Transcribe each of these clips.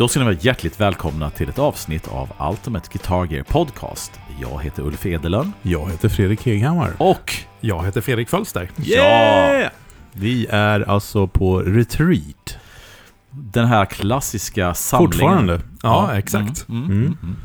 Då ska ni vara hjärtligt välkomna till ett avsnitt av Ultimate Guitar Gear Podcast. Jag heter Ulf Edelön. Jag heter Fredrik Heghammar. Och... Jag heter Fredrik Fölster. Yeah! Vi är alltså på retreat. Den här klassiska samlingen. Fortfarande. Ja, exakt. Mm, mm, Mm. mm,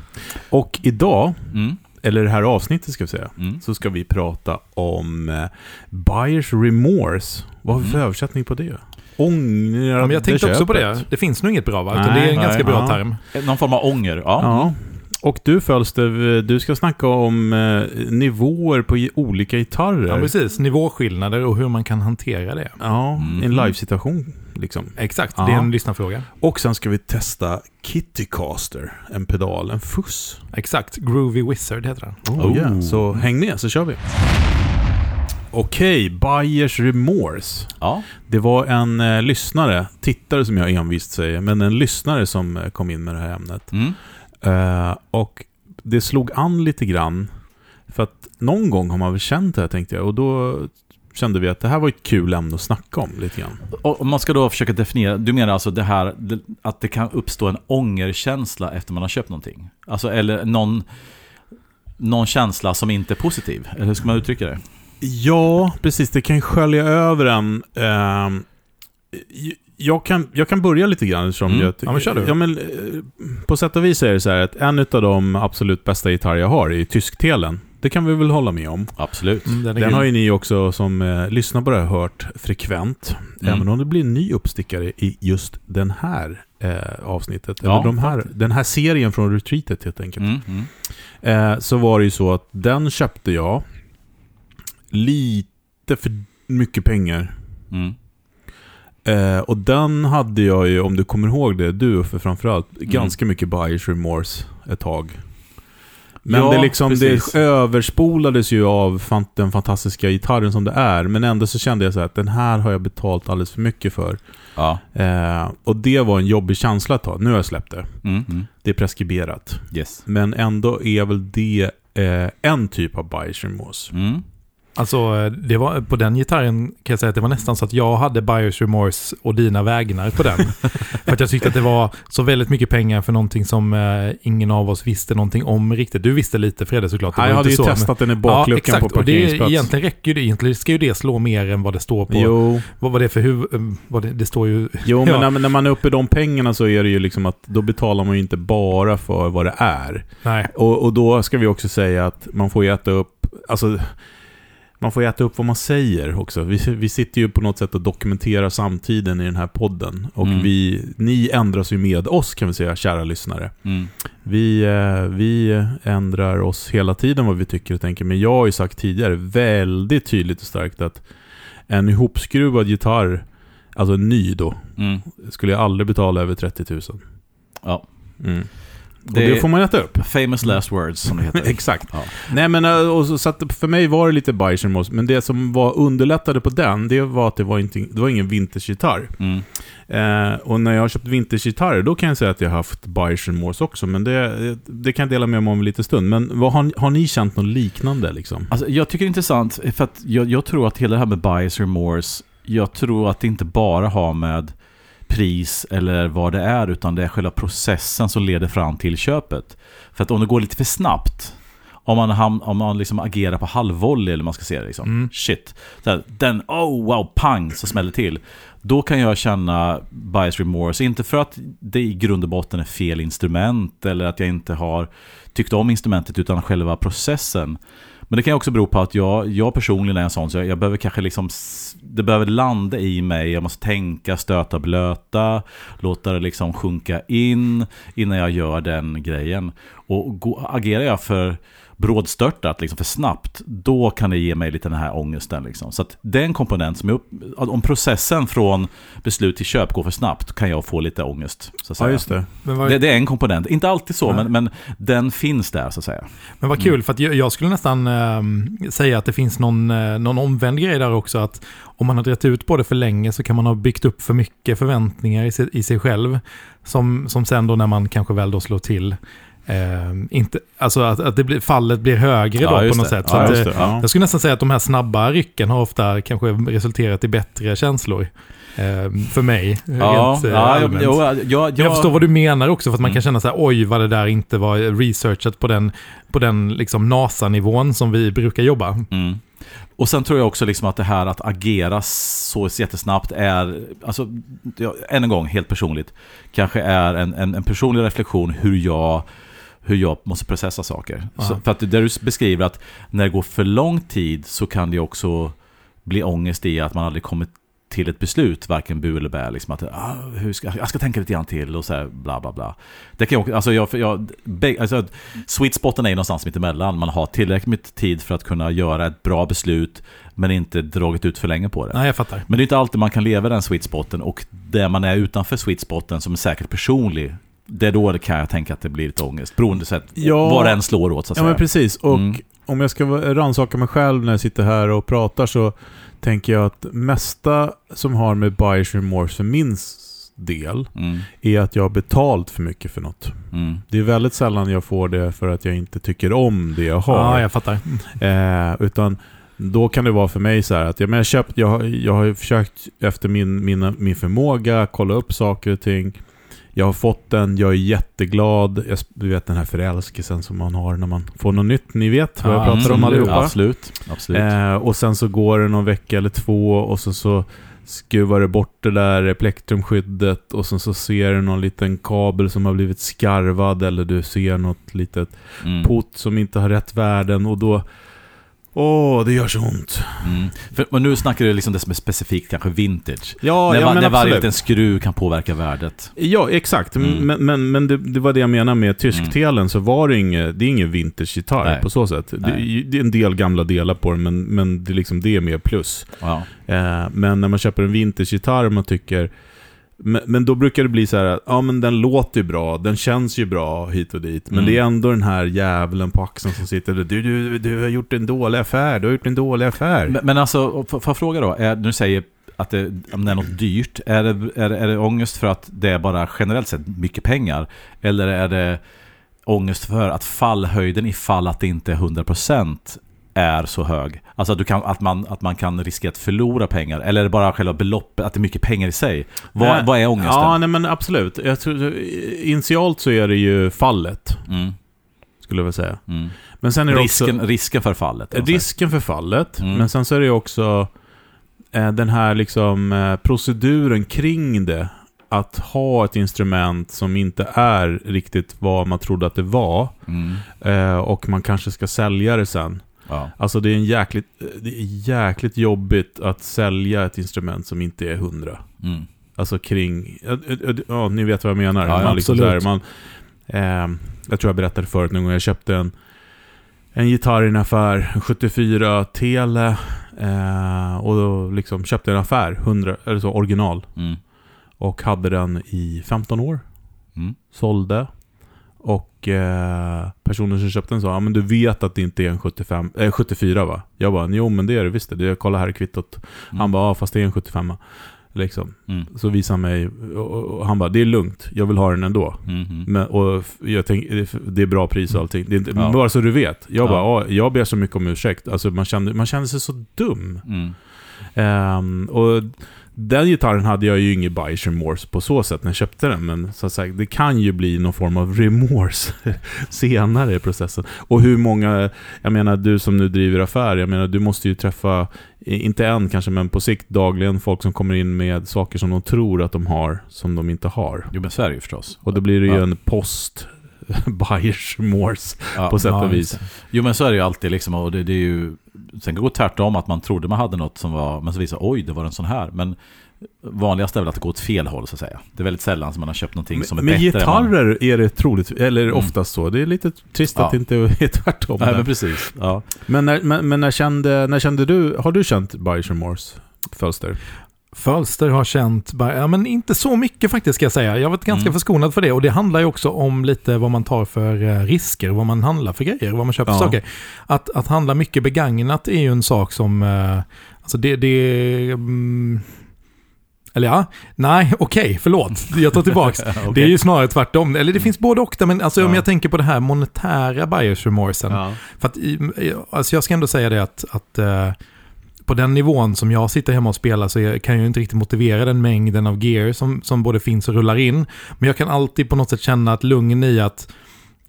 Och idag, mm, eller det här avsnittet ska vi säga, mm. så ska vi prata om eh, Buyers Remorse. Vad har vi för Mm. översättning på det? Ångrade Ja, men jag tänkte också på köpet. det. Det finns nog inget bra va? Nej, det är en nej, ganska bra ja. term. Någon form av ånger. Ja. Ja. Och du Fölster, du ska snacka om eh, nivåer på olika gitarrer. Ja, precis. Nivåskillnader och hur man kan hantera det. Ja, Mhm. en livesituation liksom. Exakt, Ja. det är en lyssnarfråga. Och sen ska vi testa Kittycaster, en pedal, en fuss. Exakt, Groovy Wizard heter den. Oh, Oh. yeah. Så häng med så kör vi. Okej, Buyers Remorse. ja. Det var en eh, lyssnare, tittare som jag envist säger, men en lyssnare som eh, kom in med det här ämnet. Mm. Eh, och det slog an lite grann. För att någon gång har man väl känt det här tänkte jag. Och då kände vi att det här var ett kul ämne att snacka om lite grann. Och om man ska då försöka definiera, du menar alltså det här att det kan uppstå en ångerkänsla efter man har köpt någonting? Alltså eller någon, någon känsla som inte är positiv? Eller hur ska man uttrycka det? Ja, precis. Det kan ju skölja över en. Ehm, jag, kan, jag kan börja lite grann. Som Mm. jag, Ja, men kör du. Ja, men, eh, på sätt och vis är det så här att en av de absolut bästa gitarrer jag har är tysktelen. Det kan vi väl hålla med om. Absolut. Mm, den Den har ju ni också som eh, lyssnar på det här hört frekvent. Mm. Även om det blir en ny uppstickare i just den här eh, avsnittet. Ja, eller de här, den här serien från Retreatet helt enkelt. Mm, mm. Eh, så var det ju så att den köpte jag lite för mycket pengar. Mm. Eh, och den hade jag ju, om du kommer ihåg det, du Uffe framförallt, Mm. ganska mycket buyers remorse ett tag. Men Ja, det, liksom, precis. det överspolades ju av den fantastiska gitarren som det är. Men ändå så kände jag så här att den här har jag betalt alldeles för mycket för. Ja. Eh, och det var en jobbig känsla att ta. Nu har jag släppt det. Mm, mm. Det är preskriberat. Yes. Men ändå är väl det eh, en typ av buyers remorse. Mm. Alltså, det var, på den gitarren kan jag säga att det var nästan så att jag hade Buyers Remorse och dina vägnar på den. för att jag tyckte att det var så väldigt mycket pengar för någonting som eh, ingen av oss visste någonting om riktigt. Du visste lite Fredde såklart. det Ja, var jag hade ju så, men- testat den i Ja, bakluckan exakt. på Och det, parkeringsplats. egentligen räcker ju det. Egentligen ska ju det slå mer än vad det står på... Jo, Vad var det för huvud... Vad det, det står ju... jo men Ja. när, när man är uppe i de pengarna så är det ju liksom att då betalar man ju inte bara för vad det är. Nej. Och, och då ska vi också säga att man får ju äta upp, alltså man får äta upp vad man säger också. Vi, vi sitter ju på något sätt och dokumenterar samtiden i den här podden. Och Mm. vi, ni ändras ju med oss kan vi säga, kära lyssnare. Mm. Vi, eh, vi ändrar oss hela tiden vad vi tycker och tänker. Men jag har ju sagt tidigare väldigt tydligt och starkt att en ihopskruvad gitarr, alltså en ny då, Mm. skulle jag aldrig betala över 30 000. Ja. Och Det det får man äta upp. famous last words som det heter. Exakt. Ja. Nej men eh, och så, så för mig var det lite remorse, men det som var underlättade på den, det var att det var, inte, det var ingen vintagegitarr. Mm. Eh, och när jag har köpt vintagegitarrer, då kan jag säga att jag har haft remorse också, men det, det kan jag dela med mig om en liten stund. Men vad, har, har ni känt något liknande liksom? Alltså, jag tycker det är intressant, för jag, jag tror att hela det här med remorse, jag tror att det inte bara har med pris eller vad det är, utan det är själva processen som leder fram till köpet. För att om det går lite för snabbt, om man, ham- om man liksom agerar på halvvolley eller man ska säga liksom, Mm. shit, här, den, oh wow, pang, så smäller det till. Då kan jag känna bias remorse, inte för att det i grund och botten är fel instrument eller att jag inte har tyckt om instrumentet utan själva processen. Men det kan också bero på att jag, jag personligen är en sån så jag, jag behöver kanske liksom Det behöver landa i mig, jag måste tänka, stöta, blöta Låta det liksom sjunka in innan jag gör den grejen. Och gå, agerar jag för brådstörtat, liksom för snabbt Då kan det ge mig lite den här ångesten liksom. Så att det är en komponent som är upp, Om processen från beslut till köp går för snabbt Kan jag få lite ångest så att säga. det. Men vad, Det, det är en komponent, inte alltid så, men, men den finns där så att säga. men vad kul, för att jag, skulle nästan ehm, säga att det finns någon, eh, någon omvänd grej där också. Att om man har dragit ut på det för länge så kan man ha byggt upp för mycket förväntningar i sig, i sig själv. Som, som sen då när man kanske väl då slår till Eh, inte, alltså att, att det blir, fallet blir högre Ja, då på något det. sätt. Så Ja, eh, det. Ja. Jag skulle nästan säga att de här snabba rycken har ofta kanske resulterat i bättre känslor. Eh, för mig, Ja, rent eh, ja, jag, allmänt. jag, jag, Jag förstår vad du menar också, för att man Mm. kan känna så här, oj vad det där inte var researchat på den, på den liksom NASA-nivån som vi brukar jobba. Mm. Och sen tror jag också liksom att det här att agera så jättesnabbt är, alltså, ja, än en gång, helt personligt, kanske är en, en, en personlig reflektion hur jag, hur jag måste processa saker. Så, för att där du beskriver att när det går för lång tid så kan det också bli ångest i att man aldrig kommit till ett beslut, varken bu eller bä. Liksom att, ah, hur ska, jag ska tänka lite grann till och så här, bla bla bla. Det kan jag, alltså jag, jag, alltså, sweet spoten är någonstans mitt emellan. Man har tillräckligt med tid för att kunna göra ett bra beslut, men inte dragit ut för länge på det. Nej, jag fattar. Men det är inte alltid man kan leva den sweet spoten och det man är utanför sweet spoten som är säkert personlig, det är då det kan jag tänka att det blir lite ångest. Beroende på Ja. vad den slår åt så att Ja säga. men precis. Och Mm. om jag ska rannsaka mig själv när jag sitter här och pratar så tänker jag att mesta som har med buyers remorse för min del Mm, är att jag har betalt för mycket för något. mm, Det är väldigt sällan jag får det för att jag inte tycker om det jag har. Ja, jag fattar. Eh, utan då kan det vara för mig så här att ja, men jag, köpt, jag, har- jag har försökt efter min, min, min förmåga kolla upp saker och ting. Jag har fått den, jag är jätteglad. Jag, du vet den här förälskelsen som man har när man får något nytt. Ni vet vad jag Ja, pratar om mm, allihopa. Absolut. absolut. Eh, och sen så går det någon vecka eller två och så, så skruvar det bort det där plektrumskyddet och sen så ser du någon liten kabel som har blivit skarvad eller du ser något litet Mm. pott som inte har rätt värden och då... Åh, det gör så ont. Mm. För, men nu snackar du liksom det som är specifikt kanske vintage. Ja, när ja men när varje liten skruv kan påverka värdet. Ja, exakt. Mm. Men, men, men det, det var det jag menade med tysktelen, så var det inget, det är ingen vintage-gitarr på så sätt. Det, det är en del gamla delar på den, men, men det, är liksom, det är mer plus. Ja. Eh, men när man köper en vintage-gitarr och man tycker... Men, men då brukar det bli så här att ja, men den låter ju bra, den känns ju bra hit och dit. Men Mm. det är ändå den här jävlen på axeln som sitter. Du, du, du har gjort en dålig affär, du har gjort en dålig affär. Men, men alltså, får jag fråga då? Är, du säger att det, om det är något dyrt, är det, är, är det ångest för att det är bara generellt sett mycket pengar? Eller är det ångest för att fallhöjden ifall att det inte är 100% är så hög? Alltså att, du kan, att, man, att man kan riskera att förlora pengar? Eller är det bara själva beloppet, att det är mycket pengar i sig? Vad, Nej. vad är ångesten? Ja, nej men absolut. Jag tror, initialt så är det ju fallet, Mm, skulle jag vilja säga. mm. Men sen är det Risken, också... risken för fallet? alltså. Risken för fallet, Mm. men sen så är det ju också eh, den här liksom eh, proceduren kring det. Att ha ett instrument som inte är riktigt vad man trodde att det var. Mm, Eh, och man kanske ska sälja det sen. ja. Alltså det är, en jäkligt, det är jäkligt jobbigt att sälja ett instrument som inte är hundra. Mm. Alltså kring... Ja, ja, ni vet vad jag menar. Ja, man liksom här, man, ehm, jag tror jag berättade förut någon gång. Jag köpte en, en gitarr i en affär. En 74 Tele. Eh, och då liksom köpte en affär. 100, eller så, original. Mm. Och hade den i 15 år. Mm. Sålde. Och eh, personen som köpte den sa, ja men du vet att det inte är en 75, eh, 74 va? Jag bara, jo men det är det visst det. Jag kollar här i kvittot. Mm. Han bara, ja fast det är en 75 Liksom. Mm. Så visade han mig, och, han bara, det är lugnt, jag vill ha den ändå. Mm. Mm. Men, och jag tänk, det är bra pris och allting. Det är inte, Ja. Bara så du vet. Jag Ja. bara, ja, jag ber så mycket om ursäkt. Alltså man kände, man kände sig så dum. Mm. Ehm, och den gitarren hade jag ju ingen buyers remorse på så sätt när jag köpte den. Men så att säga, det kan ju bli någon form av remorse senare i processen. Och hur många, jag menar du som nu driver affär, jag menar du måste ju träffa, inte än kanske, men på sikt dagligen folk som kommer in med saker som de tror att de har, som de inte har. Jo men så är det ju förstås. Och då blir det ju Ja. en post buyers remorse Ja. på sätt Ja, och vis. Jo men så är det ju alltid liksom och det, det är ju Sen kan det gå tvärtom att man trodde man hade något som var Men så visar oj det var en sån här Men Vanligast är väl att det går åt fel håll så att säga Det är väldigt sällan som man har köpt någonting som är Med bättre man- gitarrer är det troligt, eller Mm. oftast så. Det är lite trist Ja. att det inte är tvärtom. Nej där. men precis ja. Men, när, men, men när, kände, när kände du, har du känt buyers remorse, Fölster? Fölster har känt, bara- ja men inte så mycket faktiskt ska jag säga. Jag har varit ganska Mm. förskonad för det och det handlar ju också om lite vad man tar för eh, risker, vad man handlar för grejer, vad man köper Ja. saker. Att, att handla mycket begagnat är ju en sak som, eh, alltså det, det mm, Eller ja, nej, okej, förlåt. Jag tar tillbaks. Okej. Det är ju snarare tvärtom. Eller det finns både och där, men alltså, om Ja. jag tänker på det här monetära buyers remorsen. Ja. För att, alltså jag ska ändå säga det att, att eh, på den nivån som jag sitter hemma och spelar så kan jag inte riktigt motivera den mängden av gear som, som både finns och rullar in. Men jag kan alltid på något sätt känna ett lugn i att,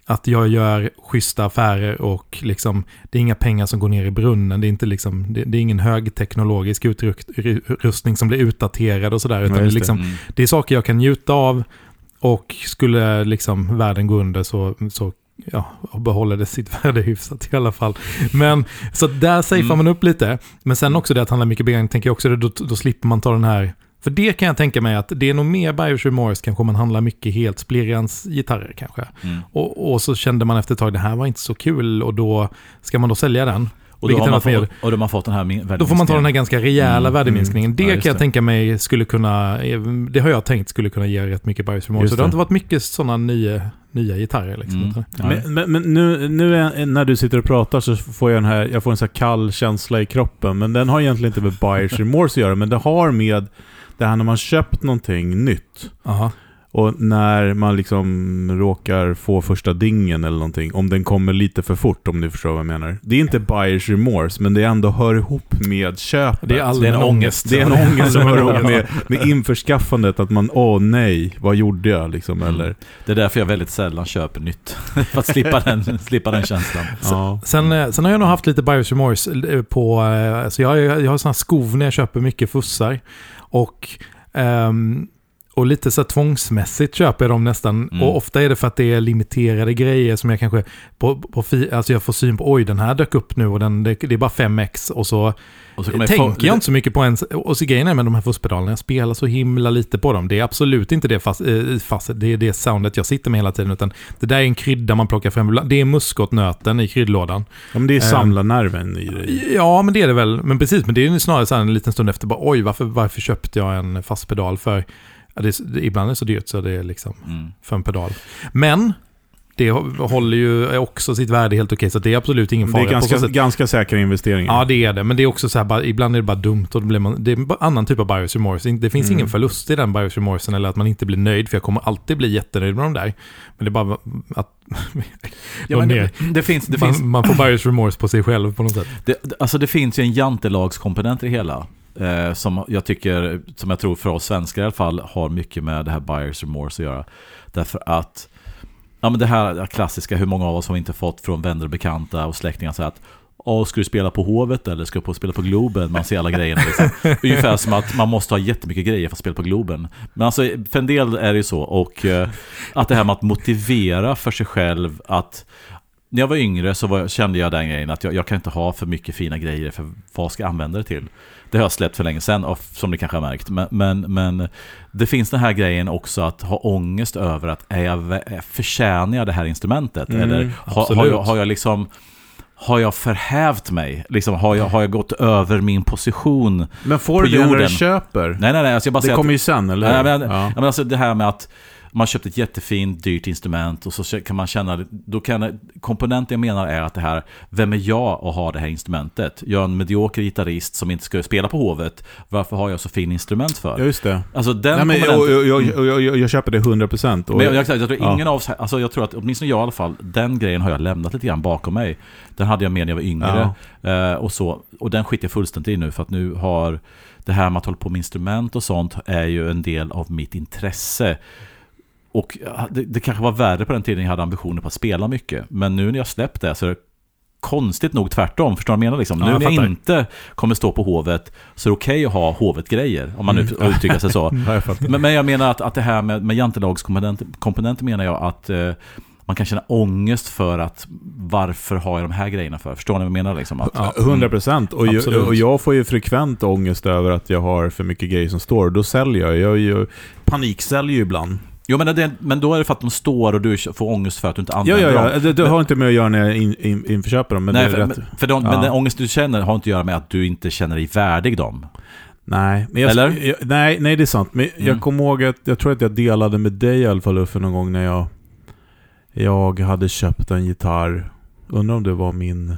att jag gör schyssta affärer och liksom, det är inga pengar som går ner i brunnen. Det är, inte liksom, det, det är ingen högteknologisk utrustning som blir utdaterad och sådär. Utan Ja, det, är liksom, Mm. det är saker jag kan njuta av och skulle liksom världen gå under så, så ja, behåller det sitt värde hyfsat i alla fall. Men så där safear Mm. man upp lite. Men sen också det att handla mycket begagnat, tänker jag också, det, då, då slipper man ta den här för det kan jag tänka mig att det är nog mer Buyers Remorse kanske om man handlar mycket helt Splirians gitarrer kanske. Mm. Och, och så kände man efter ett tag det här var inte så kul och då ska man då sälja den. Och då, har man fått, och då man fått den här min- Då får man ta den här ganska rejäla Mm, värdeminskningen. Det Ja, kan jag det. tänka mig skulle kunna, det har jag tänkt skulle kunna ge rätt mycket Buyers Remorse. Så det har det. inte varit mycket sådana nya, nya gitarrer liksom. Mm. Men, men, men nu, nu är, när du sitter och pratar så får jag, den här, jag får en så här kall känsla i kroppen. Men den har egentligen inte med buyers remorse att göra, men det har med det här när man köpt någonting nytt. Aha. Och när man liksom råkar få första dingen eller någonting. Om den kommer lite för fort, om ni förstår vad jag menar. Det är inte buyers remorse, men det ändå hör ihop med köpet. Det är allmän en ångest. Det är en ångest som hör ihop med, med införskaffandet. Att man, åh nej, vad gjorde jag liksom? Mm. Eller, Det är därför jag väldigt sällan köper nytt. För att slippa den, slippa den känslan. ja. Sen, eh, sen har jag nog haft lite buyers remorse eh, på, eh, alltså jag, har- jag har sådana skov när jag köper mycket fussar. Och, ehm, och lite så tvångsmässigt köper jag dem nästan. Mm. Och ofta är det för att det är limiterade grejer som jag kanske, på, på, fi- alltså jag får syn på, oj den här dök upp nu och den, det, det är bara 5x och så Och så tänker få- jag inte så mycket på ens, och så grejen är med de här fusspedalerna, jag spelar så himla lite på dem. Det är absolut inte det, fast, eh, fast, det, är det soundet jag sitter med hela tiden, utan det där är en krydda man plockar fram. Det är muskotnöten i kryddlådan. ja, men det är Ehm. samlarnerven i det. Ja, men det är det väl. Men precis, men det är ju snarare så här en liten stund efter, bara, oj, varför, varför köpte jag en fast pedal för? Ja, det, är- det, ibland är det så dyrt så det är liksom Mm. för en pedal. Men det håller ju också sitt värde helt okej, så det är absolut ingen Det fara. är på ganska, ganska säkra investeringar. Ja, det är det. Men det är också så här, bara, ibland är det bara dumt och då blir man, det är bara annan typ av buyers remorse. Det finns Mm. ingen förlust i den buyers remorsen eller att man inte blir nöjd, för jag kommer alltid bli jättenöjd med de där. Men det är bara att Ja, men det, det, finns, det, man, finns, man får buyers remorse på sig själv på något sätt. det, alltså det finns ju en jantelagskomponent i det hela. Eh, som jag tycker, som jag tror för oss svenskar i alla fall, har mycket med det här buyers remorse att göra. Därför att, ja men det här klassiska, hur många av oss har inte fått från vänner och bekanta och släktingar så att Åh, ska du spela på Hovet eller ska du på spela på Globen? Man ser alla grejerna liksom. Ungefär som att man måste ha jättemycket grejer för att spela på Globen. Men alltså, för en del är det ju så. Och eh, att det här med att motivera för sig själv att när jag var yngre så var, kände jag den grejen att jag, jag kan inte ha för mycket fina grejer för vad ska jag använda det till? Det har jag släppt för länge sedan, som ni kanske har märkt. Men, men, men det finns den här grejen också att ha ångest över att är jag, förtjänar jag det här instrumentet? Mm, Eller har, har, jag, har jag liksom har jag förhävt mig? Liksom, har, jag, har jag gått över min position? Men får På du det när du köper? Nej, nej, nej. Alltså jag bara det kommer att, ju sen, eller Nej, hur? men, ja. ja. men alltså det här med att man köpt ett jättefint, dyrt instrument och så kan man känna, då kan, komponenten jag menar är att det här, vem är jag att ha det här instrumentet? Jag är en medioker gitarrist som inte ska spela på Hovet, varför har jag så fin instrument för? ja, just det. Alltså den Nej, men, jag, jag, jag, jag, köper det 100%. Och, Men jag, jag, tror Ja. ingen av oss, alltså jag tror att åtminstone jag i alla fall, den grejen har jag lämnat lite grann bakom mig. Den hade jag med när jag var yngre. Eh, och, så, och den skiter jag fullständigt i nu för att nu har det här med att hålla på med instrument och sånt är ju en del av mitt intresse. Och det, det kanske var värre på den tiden jag hade ambitioner på att spela mycket. Men nu när jag släppt det så är det konstigt nog tvärtom. Förstår du vad jag menar? Liksom? Ja, nu jag när jag inte kommer stå på Hovet så är det okej att ha Hovet-grejer. Om man nu Mm. uttrycker sig så. Ja, jag. Men, men jag menar att, att det här med, med jantelagskomponenter komponenter menar jag att eh, man kan känna ångest för att varför har jag de här grejerna för? Förstår ni vad jag menar? Liksom? Att, Ja. 100 procent. Och, och jag får ju frekvent ångest över att jag har för mycket grejer som står. Då säljer jag. Jag, jag paniksäljer ju ibland. Jo, men, det, men då är det för att de står och du får ångest för att du inte Ja, använder ja, dem. ja. Det, det har inte med att göra när jag in, in, införköper dem. Men Nej, för, men, för de, Ja. men den ångest du känner har inte att göra med att du inte känner dig värdig dem. Nej, men jag, Eller? Jag, nej, nej, det är sant. Men Mm. jag kommer ihåg att, jag tror att jag delade med dig i alla fall Uffe någon gång när jag, jag hade köpt en gitarr. Undrar om det var min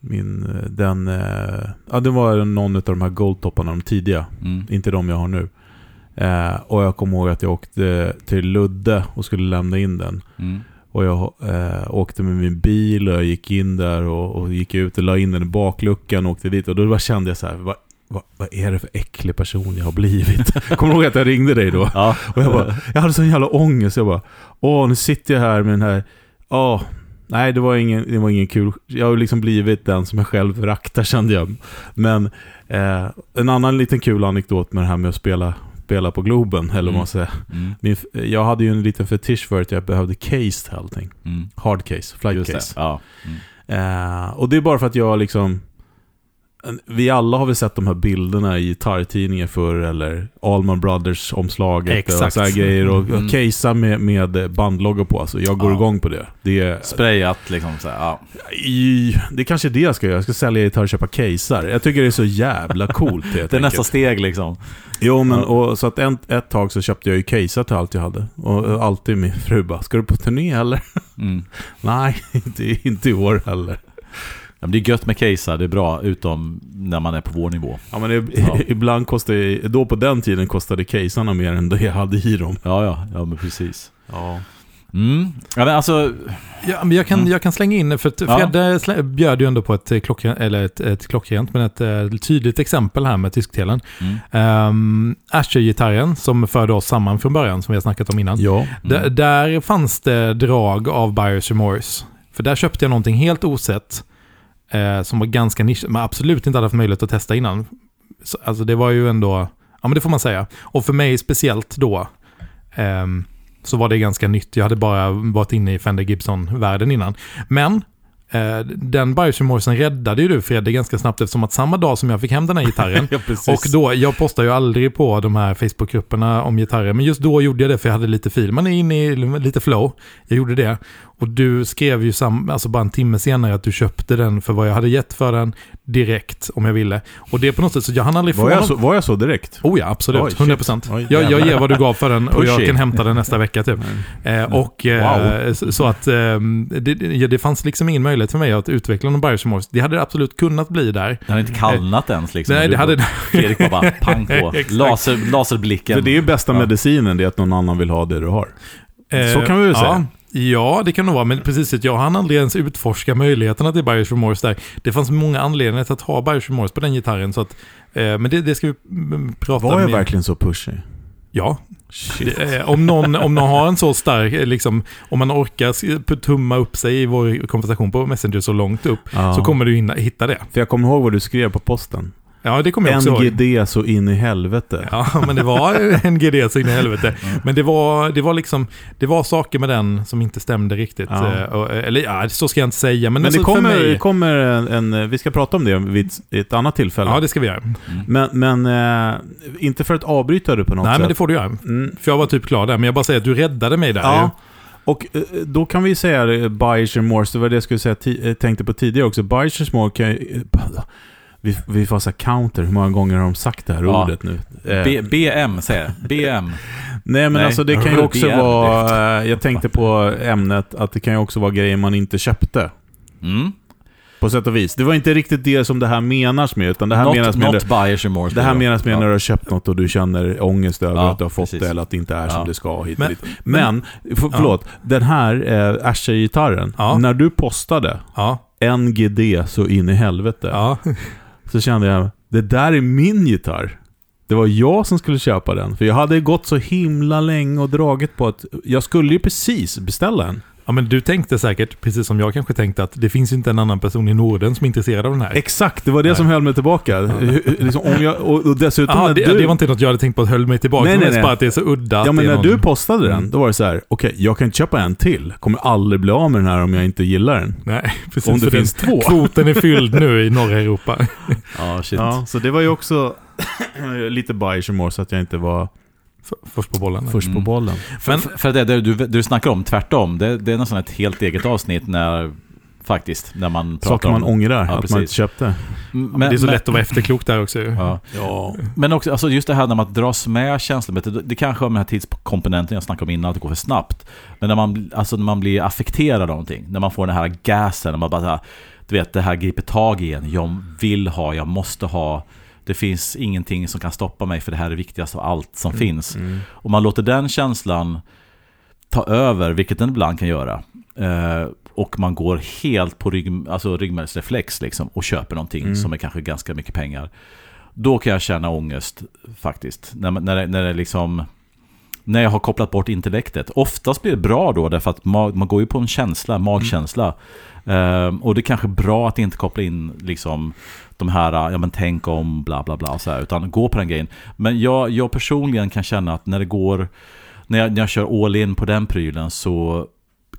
min eh, den, eh, ja det var någon av de här goldtopparna, de tidiga. Mm. Inte de jag har nu. Eh, och jag kommer ihåg att jag åkte till Ludde och skulle lämna in den. Mm. Och jag eh, åkte med min bil och jag gick in där och, och gick ut och la in den i bakluckan och åkte dit. Och då bara kände jag så här, vad, vad, vad är det för äcklig person jag har blivit? kommer du ihåg att jag ringde dig då? Ja. Och jag bara, jag hade sån jävla ångest. Jag bara, åh nu sitter jag här med den här, åh, nej det var ingen, det var ingen kul. Jag har liksom blivit den som jag själv föraktar kände jag. Men eh, en annan liten kul anekdot med det här med att spela, spela på Globen, eller vad man säger. Mm. Min, jag hade ju en liten fetisch för att jag behövde case till allting. Mm. Hard case, flight Just case. det. Ja. Mm. Eh, och det är bara för att jag liksom... Vi alla har väl sett de här bilderna i gitarrtidningar förr, eller Allman Brothers-omslaget och så grejer. Och, Mm. med, med bandloggor på. Alltså, jag går Ja. igång på det. Det är, Sprayat liksom så här, ja. i, det är kanske är det jag ska göra. Jag ska sälja gitarr och köpa casear. Jag tycker det är så jävla coolt. Det är nästa steg liksom. Jo, men och, så att en, ett tag så köpte jag ju casear till allt jag hade. Och, och alltid min fru bara, ska du på turné eller? Mm. Nej, inte, inte i år heller. Ja, men det är gött med casear, det är bra, utom när man är på vår nivå. Ja men det, Ja. ibland kostade, då på den tiden kostade casearna mer än det jag hade i dem. Ja, ja, ja men precis. Ja. Mm. Ja, men alltså, Ja, men jag, kan, Mm. jag kan slänga in, för att Ja. Eh, bjöd ju ändå på ett, eh, klockrent, eller ett, ett klockrent, men ett eh, tydligt exempel här med tysktelen. mm. Um, Asher-gitarren som förde oss samman från början, som vi har snackat om innan. Ja. Mm. där fanns det drag av Buyers Remorse. För där köpte jag någonting helt osett, eh, som var ganska nisch, men absolut inte hade haft möjlighet att testa innan. Så, alltså det var ju ändå, ja men det får man säga. Och för mig speciellt då, ehm, så var det ganska nytt. Jag hade bara varit inne i Fender Gibson-världen innan. Men eh, den Remorsen räddade ju du Fredde ganska snabbt eftersom att samma dag som jag fick hem den här gitarren ja, och då, jag postar ju aldrig på de här Facebookgrupperna om gitarrer, men just då gjorde jag det för jag hade lite fil. Man är inne i lite flow. Jag gjorde det. Och du skrev ju sam, alltså bara en timme senare att du köpte den för vad jag hade gett för den direkt om jag ville. Och det är på något sätt så jag hann aldrig få var, jag någon- så, var jag så direkt? Oh ja, absolut. Oj, shit. 100 procent. Oj, Jag, jag ger vad du gav för den och jag kan hämta den nästa vecka typ. Eh, och eh, så, så att eh, det, det, det fanns liksom ingen möjlighet för mig att utveckla någon Remorse. Det hade det absolut kunnat bli där. Det hade inte kallnat ens liksom. Nej, det hade... Fredrik var bara pang på. Laser, laserblicken. Det är ju bästa Ja. medicinen, det är att någon annan vill ha det du har. Eh, Så kan vi väl ja, säga. Ja, det kan nog vara. Men precis, jag hann aldrig ens utforska möjligheterna till Buyers Remorse där. Det fanns många anledningar till att ha Buyers Remorse på den gitarren. Så att, eh, men det, det ska vi mm, prata Var jag mer- verkligen så pushy? Ja. Det, eh, om, någon, om någon har en så stark, eh, liksom, om man orkar s- tumma upp sig i vår konversation på Messenger så långt upp, Ja. så kommer du hinna, hitta det. För jag kommer ihåg vad du skrev på posten. Ja, det kommer jag också ihåg. NGD så in i helvete. Ja, men det var en GD så in i helvete. Men det var, det var liksom, det var saker med den som inte stämde riktigt. Ja. Eh, och, eller ja, så ska jag inte säga. Men, Men det alltså, för kommer, mig, det kommer en, en, vi ska prata om det vid ett annat tillfälle. Ja, det ska vi göra. Men, men eh, inte för att avbryta det på något Nej, sätt. men det får du göra. Mm. För jag var typ klar där. Men jag bara säger att du räddade mig där. Ja. Och eh, då kan vi säga det, Buyers remorse, det var det jag skulle säga, eh, tänkte på tidigare också. Buyers remorse kan ju- eh, vi, vi får så counter, hur många gånger har de sagt det här Ja. ordet nu? Eh, B, BM säger jag. BM. Nej men Nej. alltså det kan ju också BM. vara, eh, jag tänkte på ämnet, att det kan ju också vara grejer man inte köpte. Mm. På sätt och vis. Det var inte riktigt det som det här menas med, utan det här menas Not, med... not buyers remorse. det här då. menas med Ja. när du har köpt något och du känner ångest över Ja, att du har fått precis. det eller att det inte är som Ja. det ska hit Men- dit. Men, f- förlåt, den här eh, Asher-gitarren, när du postade NGD så in i helvete så kände jag, det där är min gitarr. Det var jag som skulle köpa den. För jag hade gått så himla länge och dragit på att jag skulle ju precis beställa en ja, men du tänkte säkert, precis som jag kanske tänkte, att det finns inte en annan person i Norden som är intresserad av den här. Exakt, det var det Nej. som höll mig tillbaka. Liksom, om jag, och, och dessutom när det, du... det var inte något jag hade tänkt på att höll mig tillbaka. Nej, Nej, nej, bara att det är så udda. Ja men när någon... du postade den, Mm. då var det så här: okej, jag kan inte köpa en till. Kommer aldrig bli av med den här om jag inte gillar den. Nej, precis. Om det för den finns två. Kvoten är fylld nu i norra Europa. Ja, shit. Ja, så det var ju också lite bias i så att jag inte var Först på bollen. först på Mm. bollen. För, Men- för det, det du, du snackar om, tvärtom. Det, det är nästan ett helt eget avsnitt när, faktiskt, när man pratar Saker man om... ångrar, Ja, att man precis. inte köpte. Men, det är så men- lätt att vara efterklok där också. Ja. Ja. Men också alltså just det här när man dras med känslomässigt. Det, det kanske har med den här tidskomponenten jag snackade om innan, att det går för snabbt. Men när man, alltså när man blir affekterad av någonting. När man får den här gasen, när man bara du vet, det här griper tag i en. Jag vill ha, jag måste ha. Det finns ingenting som kan stoppa mig för det här är det viktigaste av allt som Mm. finns. Och man låter den känslan ta över, vilket den ibland kan göra. Eh, och man går helt på rygg, alltså ryggmärgsreflex liksom, och köper någonting Mm. som är kanske ganska mycket pengar. Då kan jag känna ångest faktiskt. När, när, det, när det liksom... När jag har kopplat bort intellektet. Oftast blir det bra då, därför att man, man går ju på en känsla, magkänsla. Ehm, och det är kanske bra att inte koppla in liksom de här, ja men tänk om, bla bla bla, så här, utan gå på den grejen. Men jag, jag personligen kan känna att när det går, när jag, när jag kör all in på den prylen så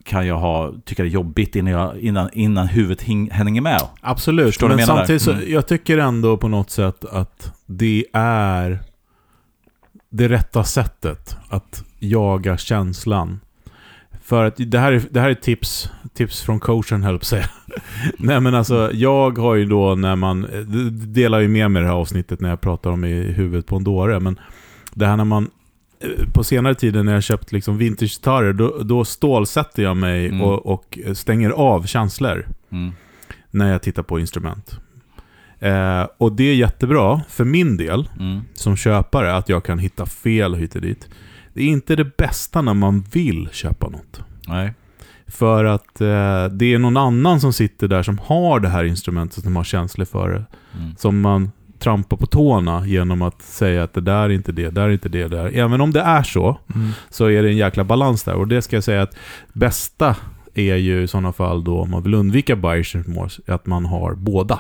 kan jag ha, tycka det är jobbigt innan, jag, innan, innan huvudet hänger med. Absolut, Förstår men samtidigt så? Mm. jag tycker ändå på något sätt att det är det rätta sättet att jaga känslan. För att det här är, det här är tips, tips från coachen höll jag säga. Nej men alltså, jag har ju då när man, delar ju med mig det här avsnittet när jag pratar om i huvudet på en dåre, men det här när man eh, på senare tiden när jag köpt liksom vintage-gitarrer, då, då stålsätter jag mig Mm. och, och stänger av känslor Mm. när jag tittar på instrument. Eh, och det är jättebra för min del, Mm. som köpare, att jag kan hitta fel hit och dit. Det är inte det bästa när man vill köpa något. Nej. För att eh, det är någon annan som sitter där som har det här instrumentet, som har känslor för det. Mm. Som man trampar på tårna genom att säga att det där är inte det, det där är inte det, det där. Även om det är så, Mm. så är det en jäkla balans där. Och det ska jag säga att bästa är ju i sådana fall då, om man vill undvika buyers remorse, att man har båda.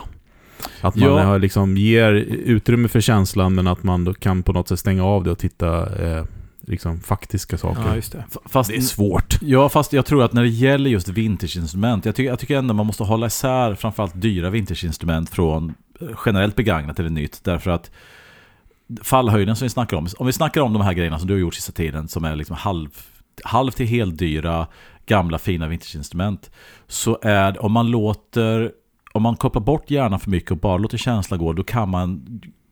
Att man Ja. har liksom ger utrymme för känslan, men att man då kan på något sätt stänga av det och titta eh, liksom faktiska saker. Ja, just det. Fast det är svårt. Ja, fast jag tror att när det gäller just vintageinstrument, jag tycker, jag tycker ändå man måste hålla isär framförallt dyra vintageinstrument från eh, generellt begagnat eller nytt. Därför att fallhöjden som vi snackar om, om vi snackar om de här grejerna som du har gjort sista tiden, som är liksom halv, halv till helt dyra gamla fina vintageinstrument, så är om man låter, om man kopplar bort hjärnan för mycket och bara låter känslan gå, då kan man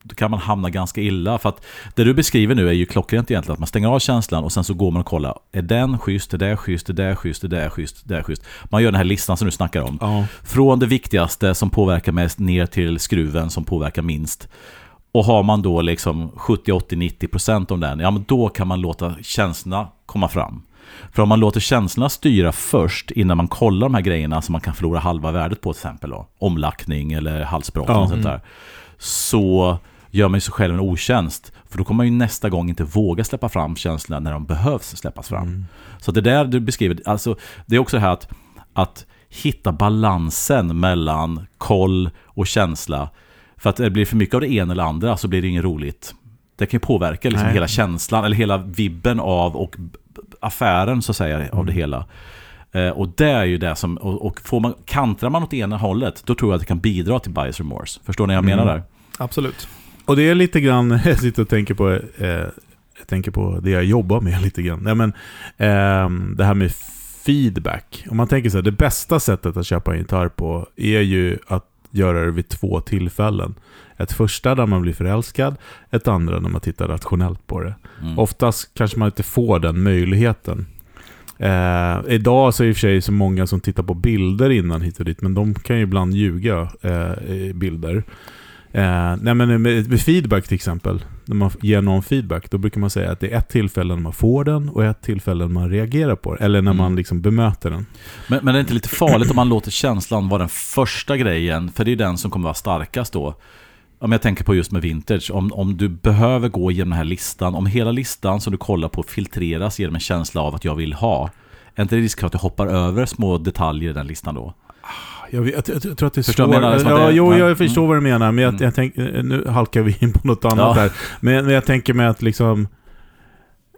då kan man hamna ganska illa. För att det du beskriver nu är ju klockrent egentligen. Att man stänger av känslan och sen så går man och kollar. Är den schysst? Är det schysst? Är det schysst? Är det schysst? Är det schysst? Man gör den här listan som du snackar om. Ja. Från det viktigaste som påverkar mest ner till skruven som påverkar minst. Och har man då liksom 70, 80, 90 procent om den, ja men då kan man låta känslorna komma fram. För om man låter känslorna styra först innan man kollar de här grejerna som man kan förlora halva värdet på till exempel då, omlackning eller halsbrott Ja. och sånt där. Så gör man ju sig själv en otjänst. För då kommer man ju nästa gång inte våga släppa fram känslorna när de behövs släppas fram. Mm. Så det där du beskriver, alltså det är också det här att, att hitta balansen mellan koll och känsla. För att det blir för mycket av det ena eller andra så blir det inget roligt. Det kan ju påverka liksom hela känslan eller hela vibben av och affären så att säga av Mm. det hela. Eh, och det är ju det som, och, och får man, kantrar man åt ena hållet, då tror jag att det kan bidra till bias remorse. Förstår ni vad jag menar Mm. där? Absolut. Och det är lite grann, jag sitter och tänker på, eh, jag tänker på det jag jobbar med lite grann. Nej, men, ehm, det här med feedback. Om man tänker så här, det bästa sättet att köpa en gitarr på är ju att göra det vid två tillfällen. Ett första där man blir förälskad, ett andra när man tittar rationellt på det. Mm. Oftast kanske man inte får den möjligheten. Eh, idag så är det i och för sig så många som tittar på bilder innan hit och dit, men de kan ju ibland ljuga eh, bilder. Eh, nej men med, med feedback till exempel, när man ger någon feedback, då brukar man säga att det är ett tillfälle när man får den och ett tillfälle när man reagerar på den, eller när Mm. man liksom bemöter den. Men, men det är inte lite farligt om man låter känslan vara den första grejen? För det är den som kommer vara starkast då. Om jag tänker på just med vintage, om, om du behöver gå igenom den här listan, om hela listan som du kollar på filtreras genom en känsla av att jag vill ha, är inte det risk för att du hoppar över små detaljer i den listan då? Jag, vet, jag, jag tror att det är Förstår svårt. menar? Att Ja, jo, ja. jag förstår Mm. vad du menar, men jag, Mm. jag tänker, nu halkar vi in på något annat Ja. där. Men, men jag tänker mig att liksom,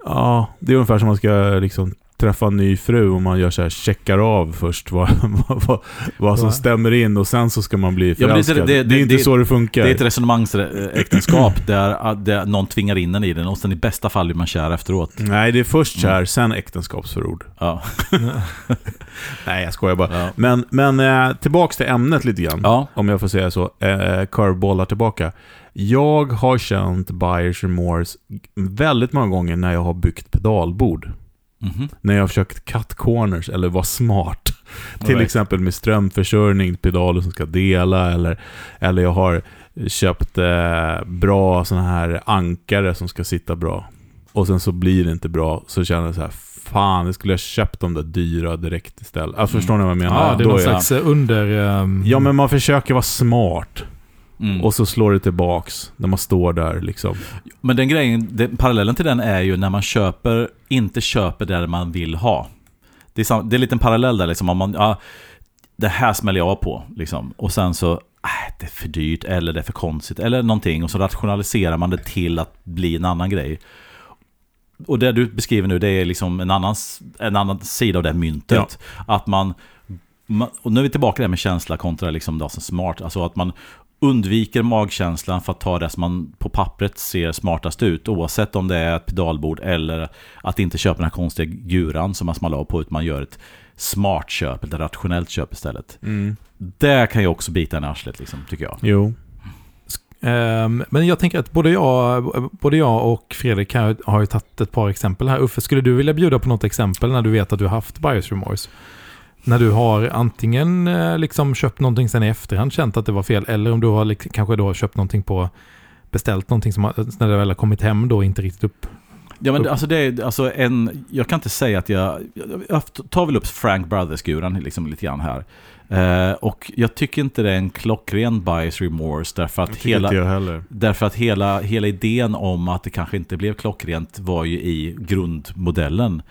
ja, det är ungefär som man ska liksom träffa en ny fru och man gör så här, checkar av först vad, vad, vad, som Ja. stämmer in och sen så ska man bli Ja, men det- förälskad. det, det- är inte det- så det funkar. Det är ett resonemangsäktenskap där, där någon tvingar in en i den och sen i bästa fall blir man kär efteråt. Nej, det är först kär, Mm. sen äktenskapsförord. Ja. Nej, jag skojar bara. Ja. Men, men eh, tillbaks till ämnet lite grann. ja. Om jag får säga så. Eh, curvebollar tillbaka. Jag har känt buyers remorse väldigt många gånger när jag har byggt pedalbord. Mhm. När jag har försökt cut corners eller vara smart. Till Right. exempel med strömförsörjning, pedaler som ska dela eller, eller jag har köpt eh, bra sådana här ankare som ska sitta bra. Och sen så blir det inte bra, så känner jag så här, fan, det skulle jag köpt de där dyra direkt istället. Alltså, förstår ni vad jag menar? Ja, det är Då någon slags eh, under... ehm, Ja, men man försöker vara smart. Mm. Och så slår det tillbaks när man står där liksom. Men den grejen, det, parallellen till den är ju när man köper, inte köper det man vill ha. Det är, sam, det är en liten parallell där liksom. Om man, ja, det här smäller jag på. Liksom. Och sen så, äh, det är för dyrt eller det är för konstigt eller någonting. Och så rationaliserar man det till att bli en annan grej. Och det du beskriver nu, det är liksom en annan, en annan sida av det myntet. Att man, och nu är vi tillbaka där med känsla kontra liksom det som smart. Alltså att man undviker magkänslan för att ta det som man på pappret ser smartast ut. Oavsett om det är ett pedalbord eller att inte köpa den här konstiga guran som man smallar av på. Utan man gör ett smart köp, ett rationellt köp istället. Det kan ju också bita en i arslet liksom, tycker jag. Jo. Ehm, Men jag tänker att både jag, både jag och Fredrik har ju tagit ett par exempel här. Uffe, skulle du vilja bjuda på något exempel när du vet att du har haft bias remorse? När du har antingen eh, liksom köpt någonting sen i efterhand, känt att det var fel, eller om du har lik- kanske då köpt någonting på beställt någonting som har- när det väl har kommit hem då inte riktigt upp. Ja men det- alltså det är alltså en, jag kan inte säga att jag, jag tar väl upp Frank Brothers-guran liksom lite grann här. Eh, och jag tycker inte det är en klockren bias remorse därför att hela... Därför att hela, hela idén om att det kanske inte blev klockrent var ju i grundmodellen.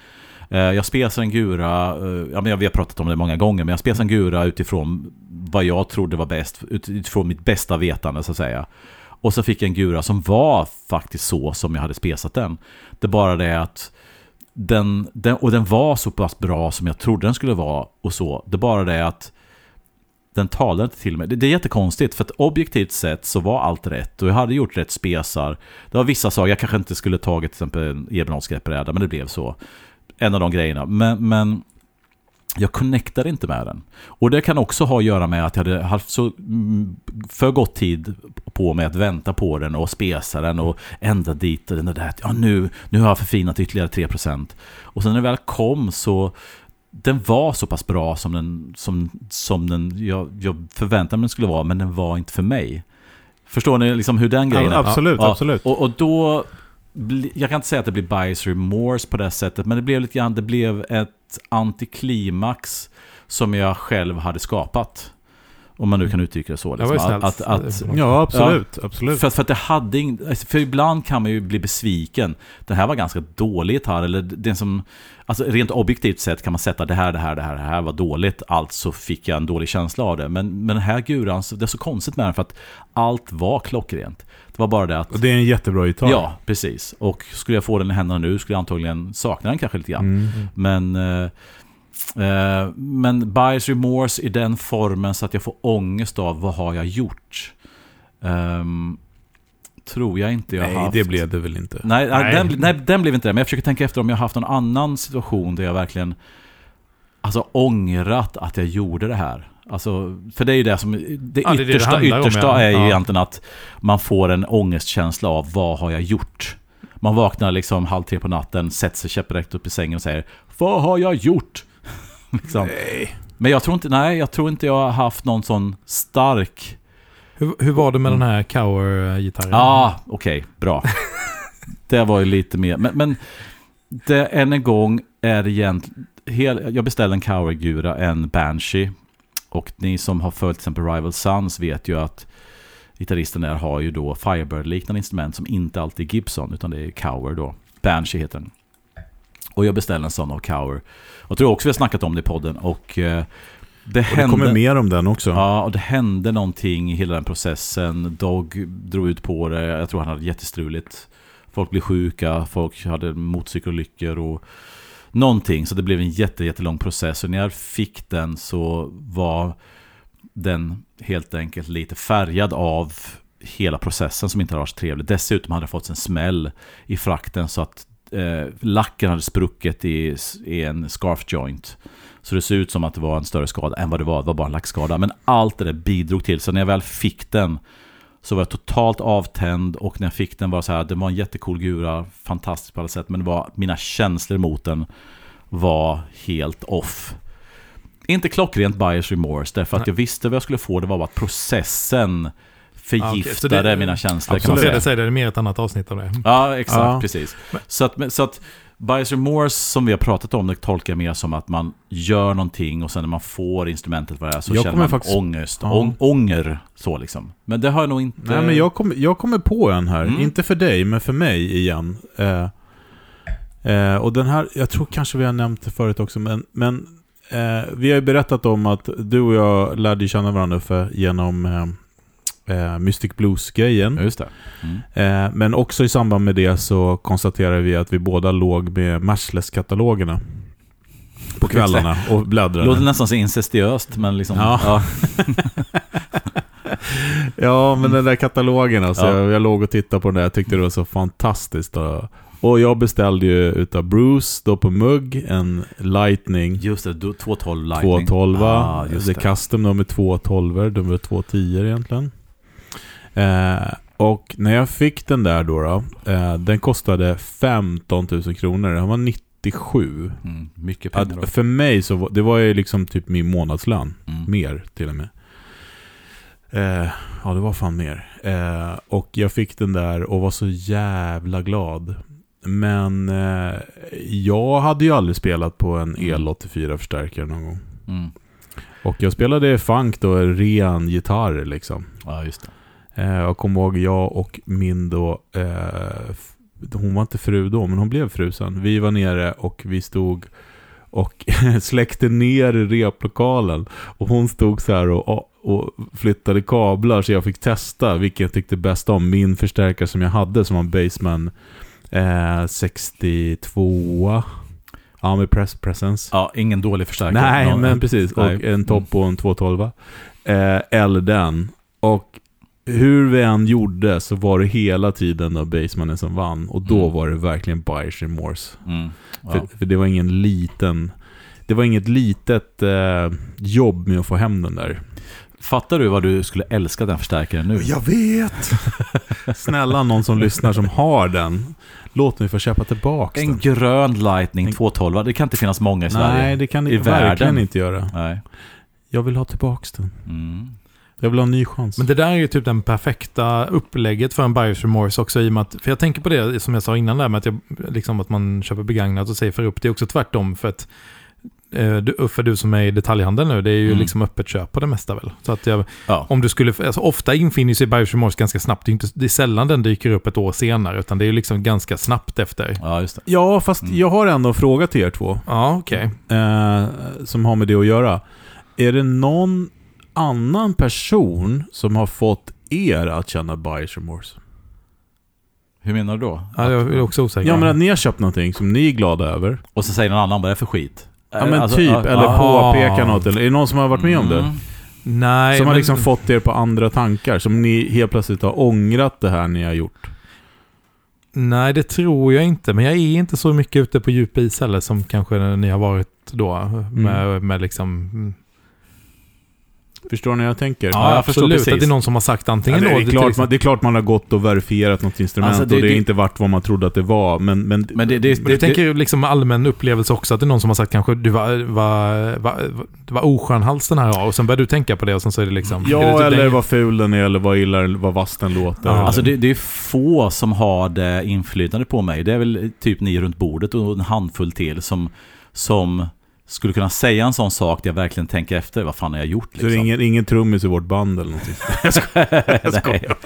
Eh, jag spesar en gura, eh, ja, men vi har pratat om det många gånger, men jag spesar en gura utifrån vad jag trodde var bäst, utifrån mitt bästa vetande så att säga. Och så fick jag en gura som var faktiskt så som jag hade spesat den. Det är bara det att den, den, och den var så pass bra som jag trodde den skulle vara och så. Det är bara det att den talade inte till mig. Det, det är jättekonstigt för att objektivt sett så var allt rätt och jag hade gjort rätt spesar. Det var vissa saker, jag kanske inte skulle tagit till exempel en Ebenholts-greppbräda men det blev så. En av de grejerna. Men, men jag connectade inte med den. Och det kan också ha att göra med att jag hade haft så mm, för gott tid på mig att vänta på den och spesa den och ändra dit och den där. Ja, nu, nu har jag förfinat ytterligare 3%. Och sen när det väl kom så den var så pass bra som den, som, som den jag, jag förväntade mig den skulle vara, men den var inte för mig. Förstår ni liksom hur den grejen Ja, är? absolut, Ja, absolut. Och, och då, jag kan inte säga att det blir bias remorse på det sättet, men det blev lite grann, det blev ett antiklimax som jag själv hade skapat. Om man nu kan uttrycka det så. Det var ju Liksom. Att, att, att, Ja, absolut. absolut. för, för att det hade ing, alltså, För ibland kan man ju bli besviken. Den här var ganska dålig gitarr. Eller den som, alltså rent objektivt sett kan man sätta det här, det här, det här, det här var dåligt. Alltså fick jag en dålig känsla av det. Men, men den här guran, det är så konstigt med den för att allt var klockrent. Det var bara det att... Och det är en jättebra gitarr. Ja, precis. Och skulle jag få den i händerna nu skulle jag antagligen sakna den kanske lite grann. Mm. Men, eh, eh, men bias remorse i den formen så att jag får ångest av vad har jag gjort? Ehm, tror jag inte jag har Nej, haft. det blev det väl inte. Nej, nej. Nej. Den, nej, den blev inte det. Men jag försöker tänka efter om jag har haft någon annan situation där jag verkligen alltså, ångrat att jag gjorde det här. Alltså, för det är ju det som... Det Ja, det är det det yttersta, om, yttersta ja. är ju Ja. egentligen att man får en ångestkänsla av vad har jag gjort? Man vaknar liksom halv tre på natten, sätter sig käpprätt upp i sängen och säger Vad har jag gjort? liksom. Nej. Men jag tror inte, nej, jag tror inte jag har haft någon sån stark... Hur, hur var det med den här Cower-gitarren? Ja, ah, okej, bra. det var ju lite mer, men, men det än en gång är egentligen... Hel, jag beställde en Cower-gura, en Banshee. Och ni som har följt till exempel Rival Sons vet ju att gitarristen där har ju då Firebird-liknande instrument som inte alltid är Gibson utan det är Cower då. Banshee heter den. Och jag beställde en sån av Cower. Och jag tror också vi har snackat om det i podden och eh, det hände... det kommer mer om den också. Ja, och det hände någonting i hela den processen. Dog drog ut på det. Jag tror han hade jättestruligt. Folk blev sjuka, folk hade motorcykelolyckor och någonting. Så det blev en jätte, jättelång process. Och när jag fick den så var den helt enkelt lite färgad av hela processen som inte hade varit så trevlig. Dessutom hade det fått en smäll i frakten så att eh, lacken hade spruckit i, i en scarf joint. Så det ser ut som att det var en större skada än vad det var. Det var bara en lackskada. Men allt det där bidrog till. Så när jag väl fick den så var jag totalt avtänd. Och när jag fick den var det så här. Det var en jättecool gura. Fantastisk på alla sätt. Men det var, mina känslor mot den var helt off. inte klockrent bias remorse, därför att jag visste vad jag skulle få. Det var bara att processen Ja, förgiftade det- mina känslor Som kan man säga. säger, det är mer ett annat avsnitt av det. Ja, exakt, Ja. precis. Så att, så att bias remorse som vi har pratat om, det tolkar jag mer som att man gör någonting och sen när man får instrumentet vad det är så Jag känner man faktiskt- ångest. Ja. Ång, ånger, så liksom. Men det har jag nog inte... Nej, men jag kommer jag kommer på en här. Mm. Inte för dig, men för mig igen. Eh, eh, och den här, jag tror kanske vi har nämnt det förut också, men, men eh, vi har ju berättat om att du och jag lärde känna varandra Uffe, genom eh, Mystic Blues-grejen. Ja, just det. Mm. Eh, men också i samband med det så konstaterade vi att vi båda låg med Matchless-katalogerna. På kvällarna och bläddrade. låter nästan så incestiöst, men liksom... Ja. Ja. Ja, men den där katalogen alltså. Ja. Jag, jag låg och tittade på den där. Jag tyckte det var så fantastiskt. Då. Och jag beställde ju utav Bruce, då på mugg, en Lightning Just det, du- 212 Lightning. 212. Ah, det det. custom, de är 212, de är 210 egentligen. Eh, och när jag fick den där då, då eh, den kostade 15 000 kronor. Den var 97. Mm, mycket pengar då. Att för mig så var det var ju liksom typ min månadslön. Mm. Mer till och med. Eh, ja, det var fan mer. Eh, och jag fick den där och var så jävla glad. Men eh, jag hade ju aldrig spelat på en Mm. El84-förstärkare någon gång. Mm. Och jag spelade funk då, en ren gitarr liksom. Ja, just det. Eh, jag kommer ihåg jag och min då, eh, hon var inte fru då, men hon blev fru sen. Vi var nere och vi stod och släckte ner replokalen. Och hon stod så här och, och flyttade kablar så jag fick testa vilken jag tyckte bäst om. Min förstärkare som jag hade som var en Baseman eh, 62 Ja, med press presence. Ja, ingen dålig förstärkare. Nej, men precis. Och Nej. en topp och en 212. Eh, eller den. Och hur vi än gjorde så var det hela tiden då Basemanen som vann. Och då Mm. var det verkligen buyers remorse. Mm. Ja. För, för det var ingen liten... Det var inget litet eh, jobb med att få hem den där. Fattar du vad du skulle älska den förstärkaren nu? Jag vet! Snälla någon som lyssnar som har den. Låt mig få köpa tillbaka En den. grön Lightning En- 212, det kan inte finnas många i Sverige. Nej, det kan I ni verkligen världen. inte göra. Nej. Jag vill ha tillbaka den. Mm. Jag vill ha en ny chans. Men det där är ju typ den perfekta upplägget för en buyers remorse också i och med att, för jag tänker på det som jag sa innan där med att, jag, liksom att man köper begagnat och safear upp. Det är också tvärtom för att eh, du, Uffe, du som är i detaljhandeln nu, det är ju Mm. liksom öppet köp på det mesta väl. Så att jag, Ja. om du skulle, alltså ofta infinner sig buyers remorse ganska snabbt. Det är, inte, det är sällan den dyker upp ett år senare, utan det är ju liksom ganska snabbt efter. ja, just det. Ja, fast Mm. jag har ändå en fråga till er två. Ja, okej. Eh, som har med det att göra. Är det någon annan person som har fått er att känna buyers remorse? Hur menar du då? Ja, jag är också osäker. Ja, men att ni har köpt någonting som ni är glada över. Och så säger någon annan, vad är det för skit? Ja, men Alltså, typ. eller ah. påpeka något. Eller är det någon som har varit med om det? Mm. Nej, Som har men- liksom fått er på andra tankar. Som ni helt plötsligt har ångrat det här ni har gjort. Nej, det tror jag inte. Men jag är inte så mycket ute på djup is heller som kanske ni har varit då. Med, med liksom... Förstår ni vad jag tänker? Ja, jag förstår absolut. precis. Att det är någon som har sagt Ja, antingen det, då... är till klart, man, det är klart man har gått och verifierat något instrument Alltså, det- och det är det- inte vart vad man trodde att det var. Men, men, Men det, det, Men du tänker ju liksom allmän upplevelse också, att det är någon som har sagt kanske du var, var, var, det var oskön hals den här har och sen börjar du tänka på det och sen så är det liksom... är det ja, typ eller den- vad ful den är, eller vad illa, vad vass den låter. Ja, Alltså det, det är få som har det inflytande på mig. Det är väl typ ni runt bordet och en handfull till som, som skulle kunna säga en sån sak där jag verkligen tänker efter. Vad fan har jag gjort? Så det är Liksom. ingen, ingen trummis i vårt band eller någonting. Jag skojar.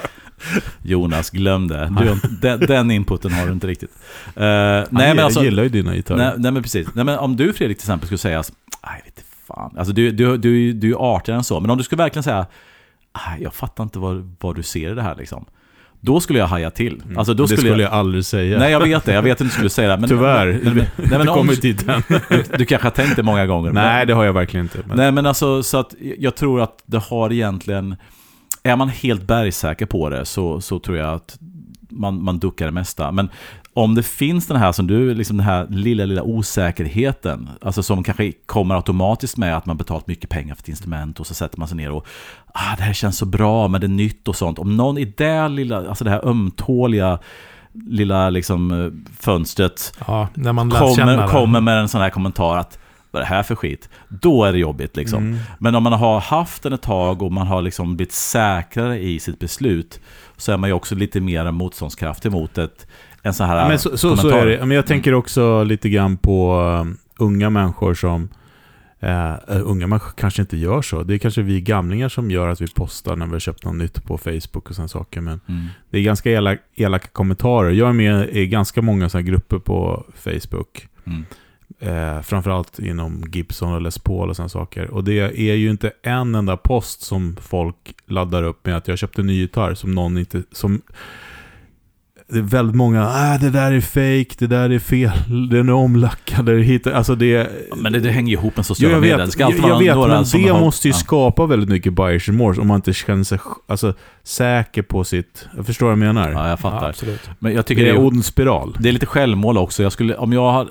Jonas, glöm det. Du, den, den inputen har du inte riktigt. Uh, Nej, men alltså, jag gillar ju dina gitarrer. nej, nej, men precis. Nej, men om du Fredrik till exempel skulle säga, nej, vet fan. Alltså du, du, du, du är artigare än så. Men om du skulle verkligen säga, "Aj, jag fattar inte vad, vad du ser i det här liksom. Då skulle jag haja till. Mm. Alltså, då det skulle skulle jag, jag aldrig säga. Nej, jag vet det. Jag vet att du skulle säga det. Men, Tyvärr. Men, men, nej, men om, dit än. du, du kanske har tänkt det många gånger. Nej, det har jag verkligen inte. Men... Nej men alltså så att jag tror att det har egentligen Är man helt bergsäker på det så, så tror jag att man, man duckar det mesta. Men om det finns den här som du, liksom den här lilla, lilla osäkerheten, alltså som kanske kommer automatiskt med att man betalat mycket pengar för ett instrument och så sätter man sig ner och ah, det här känns så bra men det är nytt och sånt. Om någon i det lilla, alltså det här ömtåliga lilla liksom eh, fönstret Ja, kommer, kommer med en sån här kommentar att vad är det här för skit? Då är det jobbigt liksom. Mm. Men om man har haft den ett tag och man har liksom blivit säkrare i sitt beslut så är man ju också lite mer motståndskraftig mot ett, en sån här Ja, men så, så, så är det. Men jag tänker också lite grann på um, unga människor som... eh, unga människor kanske inte gör så. Det är kanske vi gamlingar som gör att vi postar när vi har köpt något nytt på Facebook och sådana saker. Men Mm. det är ganska elak, elaka kommentarer. Jag är med i ganska många sådana grupper på Facebook. Mm. Eh, framförallt inom Gibson och Les Paul och sådana saker. Och det är ju inte en enda post som folk laddar upp med att jag köpte en ny gitarr som någon inte... Som, det är väldigt många, ah, det där är fake, det där är fel, den är omlackad, det är hit. Alltså det... Ja, Men det, det hänger ju ihop med sociala jag medier. vet, Det ska jag, alltid jag vara vet men det har- måste ju ja. skapa väldigt mycket buyers remorse om man inte känner sig alltså, säker på sitt... Jag förstår vad jag menar. Ja, jag Ja, fattar. absolut. Men jag tycker det är det en är, ond spiral. det är lite självmål också. Jag skulle, om jag har,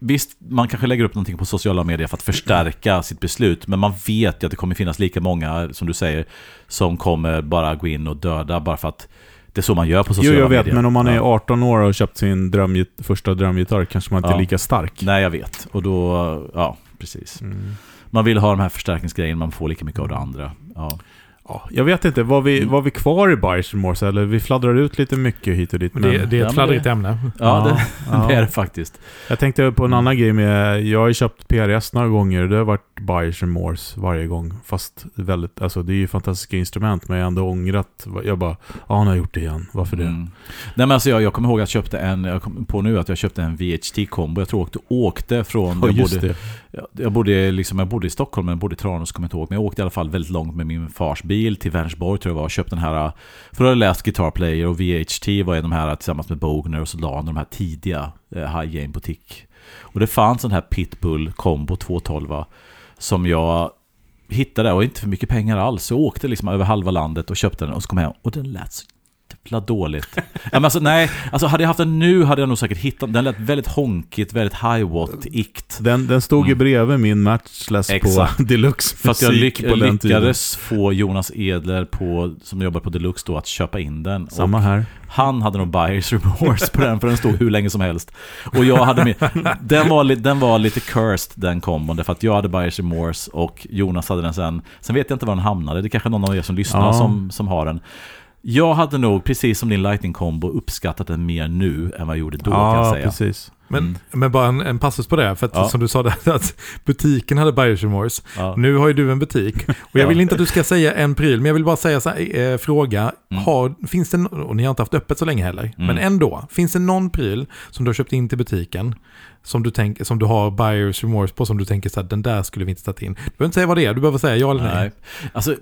Visst, man kanske lägger upp någonting på sociala medier för att förstärka sitt beslut, men man vet ju att det kommer finnas lika många, som du säger, som kommer bara gå in och döda bara för att det är så man gör på Jo, sociala jag medier. vet, men om man är Ja. 18 år och har köpt sin drömgit första drömgitarr kanske man inte Ja. är lika stark. Nej, jag vet. Och då, ja, precis. Mm. Man vill ha de här förstärkningsgrejerna, man får lika mycket av det andra. Ja. Ja, jag vet inte, var vi, Mm. var vi kvar i Remorse eller vi fladdrar ut lite mycket hit och dit. Men det, det är Ja, ett fladdrigt ämne. Ja, det, ja. det är det faktiskt. Jag tänkte på en annan grej med, jag har ju köpt PRS några gånger och det har varit Remorse varje gång. Fast väldigt, alltså det är ju fantastiska instrument men jag har ändå ångrat. Jag bara, ja han har gjort det igen, varför det? Mm. Nej men alltså jag, jag kommer ihåg att jag köpte en, jag kom på nu att jag köpte en VHT-kombo. Jag tror jag åkte, åkte från, Ja, jag, just bodde, det jag, bodde liksom, jag bodde i Stockholm men jag bodde i Tranås kommer jag inte ihåg. Men jag åkte i alla fall väldigt långt med min fars bil till Vänersborg tror jag var och köpte den här, eh, för då hade jag läst Guitar Player och VHT var en av de här eh, tillsammans med Bogner och Solan, de här tidiga eh, High Game Boutique. Och det fanns en här Pitbull Combo 212 som jag hittade och inte för mycket pengar alls. Så jag åkte liksom över halva landet och köpte den och så kom jag hem och den lät så jävla dåligt. ja, men alltså, nej, alltså hade jag haft den nu hade jag nog säkert hittat den. lät väldigt honkigt, väldigt high-watt-ikt. Den, den stod ju Mm. bredvid min Matchless Exakt. på Deluxe För att jag lyck den tiden. lyckades få Jonas Edler, på, som jobbar på Deluxe då, att köpa in den. Samma här. han hade nog buyers remorse på den, för den stod hur länge som helst. Och jag hade med, den, var, den var lite cursed den kombon, därför att jag hade buyers remorse och Jonas hade den sen. Sen vet jag inte var den hamnade, det är kanske någon av er som lyssnar Ja. som, som har den. Jag hade nog, precis som din lightning-kombo, uppskattat den mer nu än vad jag gjorde då kan jag Ja, säga. precis. Men, Mm. men bara en, en passus på det, för att Ja. som du sa där, att butiken hade buyers remorse. Ja. Nu har ju du en butik. Och jag Ja. vill inte att du ska säga en pryl, men jag vill bara säga så här, eh, fråga. Mm. Har, finns det, och ni har inte haft öppet så länge heller, men ändå. Finns det någon pryl som du har köpt in till butiken, som du, tänk, som du har buyers remorse på, som du tänker så här, den där skulle vi inte tagit in. Du behöver inte säga vad det är, du behöver säga ja eller nej. Nej. Alltså,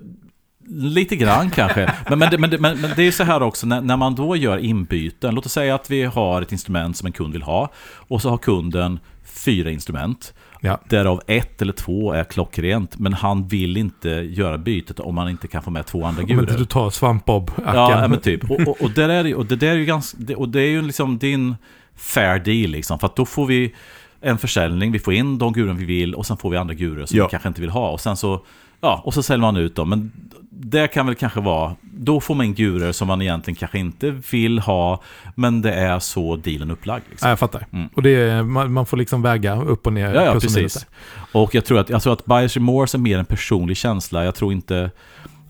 lite grann kanske. Men, men, men, men, men det är så här också, när, när man då gör inbyten. Låt oss säga att vi har ett instrument som en kund vill ha. Och så har kunden fyra instrument. Ja. Därav ett eller två är klockrent. Men han vill inte göra bytet om han inte kan få med två andra Om inte gurer. du tar svampbob-acken. Ja, men typ. Och, och, och, där är det, och det där är ju ganska... Och det är ju liksom din fair deal liksom. För att då får vi en försäljning, vi får in de guren vi vill och sen får vi andra gurer som Ja. vi kanske inte vill ha. Och sen så... Ja, och så säljer man ut dem. Men det kan väl kanske vara... Då får man in gurer som man egentligen kanske inte vill ha. Men det är så dealen upplagd. Liksom. Ja, jag fattar. Mm. Och det är, man, man får liksom väga upp och ner. Ja, ja och precis. Och jag tror att, jag tror att buyers remorse är mer en personlig känsla. Jag tror inte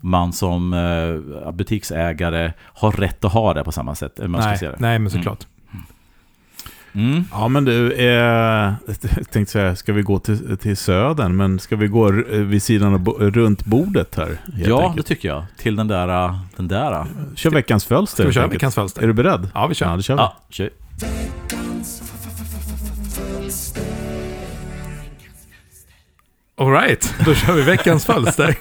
man som eh, butiksägare har rätt att ha det på samma sätt. Man Nej, nej, men såklart. Mm. Ja men du, eh, jag tänkte säga, ska vi gå till, till södern? Men ska vi gå eh, vid sidan av bo, runt bordet här? helt Ja, det enkelt? tycker jag. Till den där... uh, Den där. Kör veckans fölster. Ska vi köra veckans fölster? Är du beredd? Ja, vi kör. Ja, det kör vi. Ja, kör. Alright, då kör vi veckans fölster.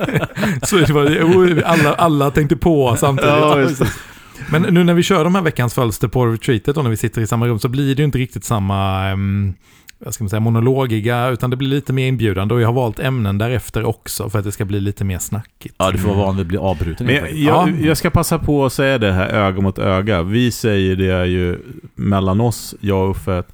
Så det var, oh, alla, alla tänkte på samtidigt. Ja, det. Men nu när vi kör de här veckans fölster på retreatet och när vi sitter i samma rum så blir det ju inte riktigt samma um, vad ska man säga, monologiga, utan det blir lite mer inbjudande och jag har valt ämnen därefter också för att det ska bli lite mer snackigt. Ja, du får vara van vid att bli avbruten. Men jag, jag ska passa på att säga det här öga mot öga. Vi säger det ju mellan oss, jag och Uffe, att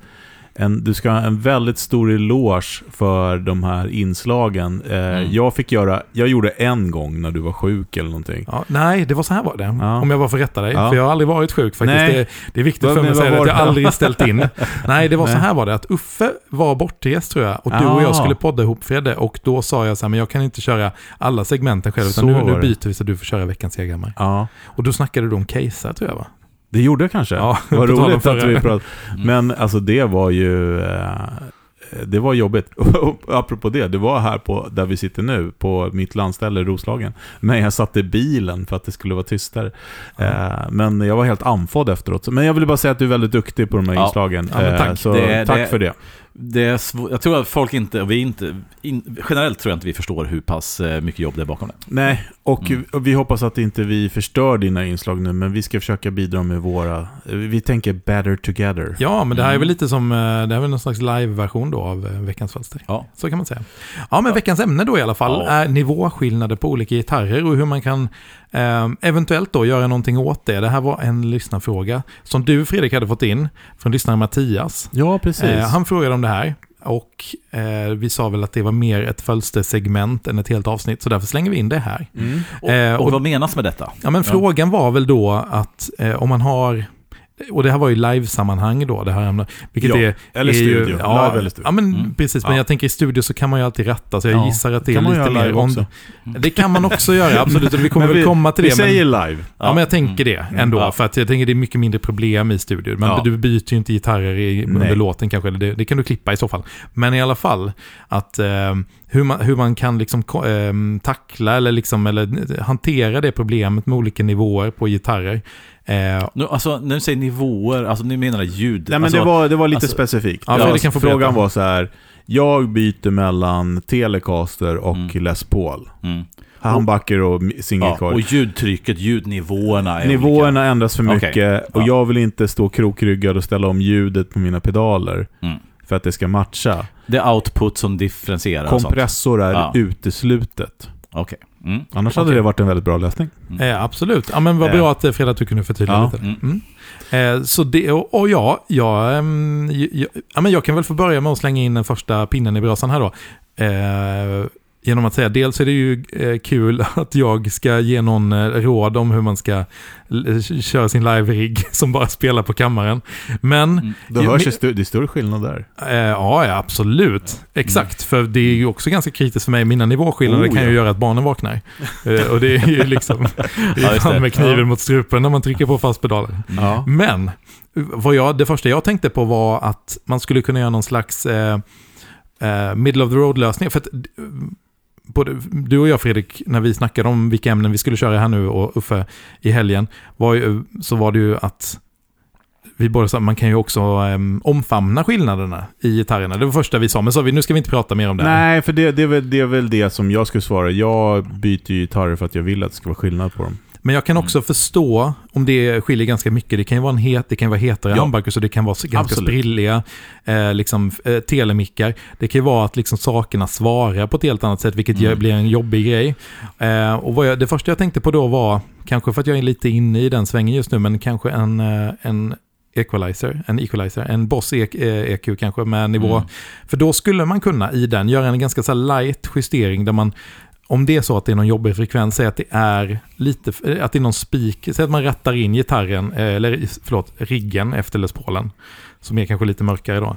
en, du ska ha en väldigt stor eloge för de här inslagen. Eh, Mm. Jag fick göra, jag gjorde en gång när du var sjuk eller någonting. Ja, nej, det var så här var det. Ja. Om jag bara får rätta dig. Ja. För jag har aldrig varit sjuk faktiskt. Nej. Det, det är viktigt Vad- för mig att säga att var jag aldrig ställt in. Nej, det var så Nej. här var det. Att Uffe var bortrest tror jag. Och du och Ah. jag skulle podda ihop Fredde. Och då sa jag så här, men jag kan inte köra alla segmenten själv. Utan Så nu, var nu byter vi så du får köra veckans segerhammare. Ja, Och då snackade du om casear tror jag va? Det gjorde jag kanske. Ja, Vad roligt att vi pratade. Mm. Men alltså det var ju... Eh, det var jobbigt. Och apropå det, det var här på, där vi sitter nu, på mitt landställe Roslagen. Men jag satt i bilen för att det skulle vara tystare. Eh, men jag var helt andfådd efteråt. Men jag vill bara säga att du är väldigt duktig på de här Ja. inslagen. Ja, tack. Eh, så Det- tack det- för det. Det är jag tror att folk inte, vi inte, in, generellt tror jag inte vi förstår hur pass eh, mycket jobb det är bakom det. Nej, och, Mm. vi hoppas att inte vi förstör dina inslag nu, men vi ska försöka bidra med våra... Vi tänker better together. Ja, men det här är Mm. väl lite som, eh, det här är väl någon slags live-version då av eh, veckans fönster. Ja. Så kan man säga. Ja, men veckans ämne då i alla fall Ja. är nivåskillnader på olika gitarrer och hur man kan eh, eventuellt då göra någonting åt det. Det här var en lyssnarfråga som du Fredrik hade fått in från lyssnaren Mattias. Ja, precis. Eh, han frågade om det här och eh, vi sa väl att det var mer ett fölstersegment än ett helt avsnitt så därför slänger vi in det här. Mm. Och, Eh, och, och- vad menas med detta? Ja, men Ja. frågan var väl då att eh, om man har och det här var ju live-sammanhang då, det här ämnet. Vilket Ja, är, eller är studio. Ju, ja, Live eller studio. Ja, men Mm. precis. Men Ja. jag tänker i studio så kan man ju alltid rätta, så jag Ja. gissar att det är kan man lite mer... on- också. Det kan man också göra, absolut. Vi kommer Men väl komma till Vi det. men- säger live. Ja, men jag tänker det Mm. ändå. Ja. För att jag tänker det är mycket mindre problem i studion. Men du byter ju inte gitarrer i, under låten kanske. Eller det, det kan du klippa i så fall. Men i alla fall, att eh, hur, man, hur man kan liksom eh, tackla eller, liksom, eller hantera det problemet med olika nivåer på gitarrer. Eh, Nu, alltså, när du säger nivåer, alltså nu menar du ljud. Nej, men alltså, det, var, det var lite alltså- specifikt. Ja, Ja, Fredrik kan få frågan berätta. var så här. Jag byter mellan Telecaster och Mm. Les Paul. Mm. Humbucker och Ja, singelkorg. och ljudtrycket, ljudnivåerna är Nivåerna olika. ändras för mycket och Ja. jag vill inte stå krokryggad och ställa om ljudet på mina pedaler Mm. För att det ska matcha. Det är output som differentierar. Kompressor är Ja. uteslutet. Okej. Mm. Annars hade Okej. det varit en väldigt bra lösning. eh, absolut. Ja, men vad Eh. bra att eh, Fredrik att du kunde förtydliga Ja. lite. Mm. Mm. Eh, så det, och, och ja, jag, ehm, jag, ja, men jag kan väl få börja med att slänga in den första pinnen i brasan här då. Eh, genom att säga, dels är det ju eh, kul att jag ska ge någon eh, råd om hur man ska l- köra sin live-rigg som bara spelar på kammaren. Men, Mm. Ja, hörs men- det, det är större skillnad där. eh, ja, ja, absolut. Exakt, för det är ju också ganska kritiskt för mig. Mina nivåskillnader Oh, kan ju ja. göra att barnen vaknar. Eh, och det är ju liksom, det Ja, det. med kniven Ja. mot strupen när man trycker på fast pedalen. Ja. Men vad jag, det första jag tänkte på var att man skulle kunna göra någon slags eh, eh, middle of the road-lösning. För att, eh, både du och jag Fredrik, när vi snackade om vilka ämnen vi skulle köra här nu och Uffe i helgen, var ju, så var det ju att vi båda sa man kan ju också um, omfamna skillnaderna i gitarrerna. Det var första vi sa, men sa vi nu ska vi inte prata mer om det. här. Nej, för det, det, är väl, det är väl det som jag skulle svara. Jag byter ju gitarrer för att jag vill att det ska vara skillnad på dem. Men jag kan också förstå om det skiljer ganska mycket. Det kan ju vara en het, det kan vara hetare Ja. humbuckers och det kan vara ganska Absolut. sprilliga eh, liksom, eh, telemickar. Det kan ju vara att liksom, sakerna svarar på ett helt annat sätt, vilket Mm. blir en jobbig grej. Eh, och jag, det första jag tänkte på då var, kanske för att jag är lite inne i den svängen just nu, men kanske en, eh, en equalizer, en equalizer, en Boss E- eh, EQ kanske med nivå. Mm. För då skulle man kunna i den göra en ganska så light justering där man om det är så att det är någon jobbig frekvens, säg att det är lite, eh, att det är någon spik, säg att man rättar in gitarren, eh, eller förlåt, riggen efter Les Paulen, som är kanske lite mörkare då.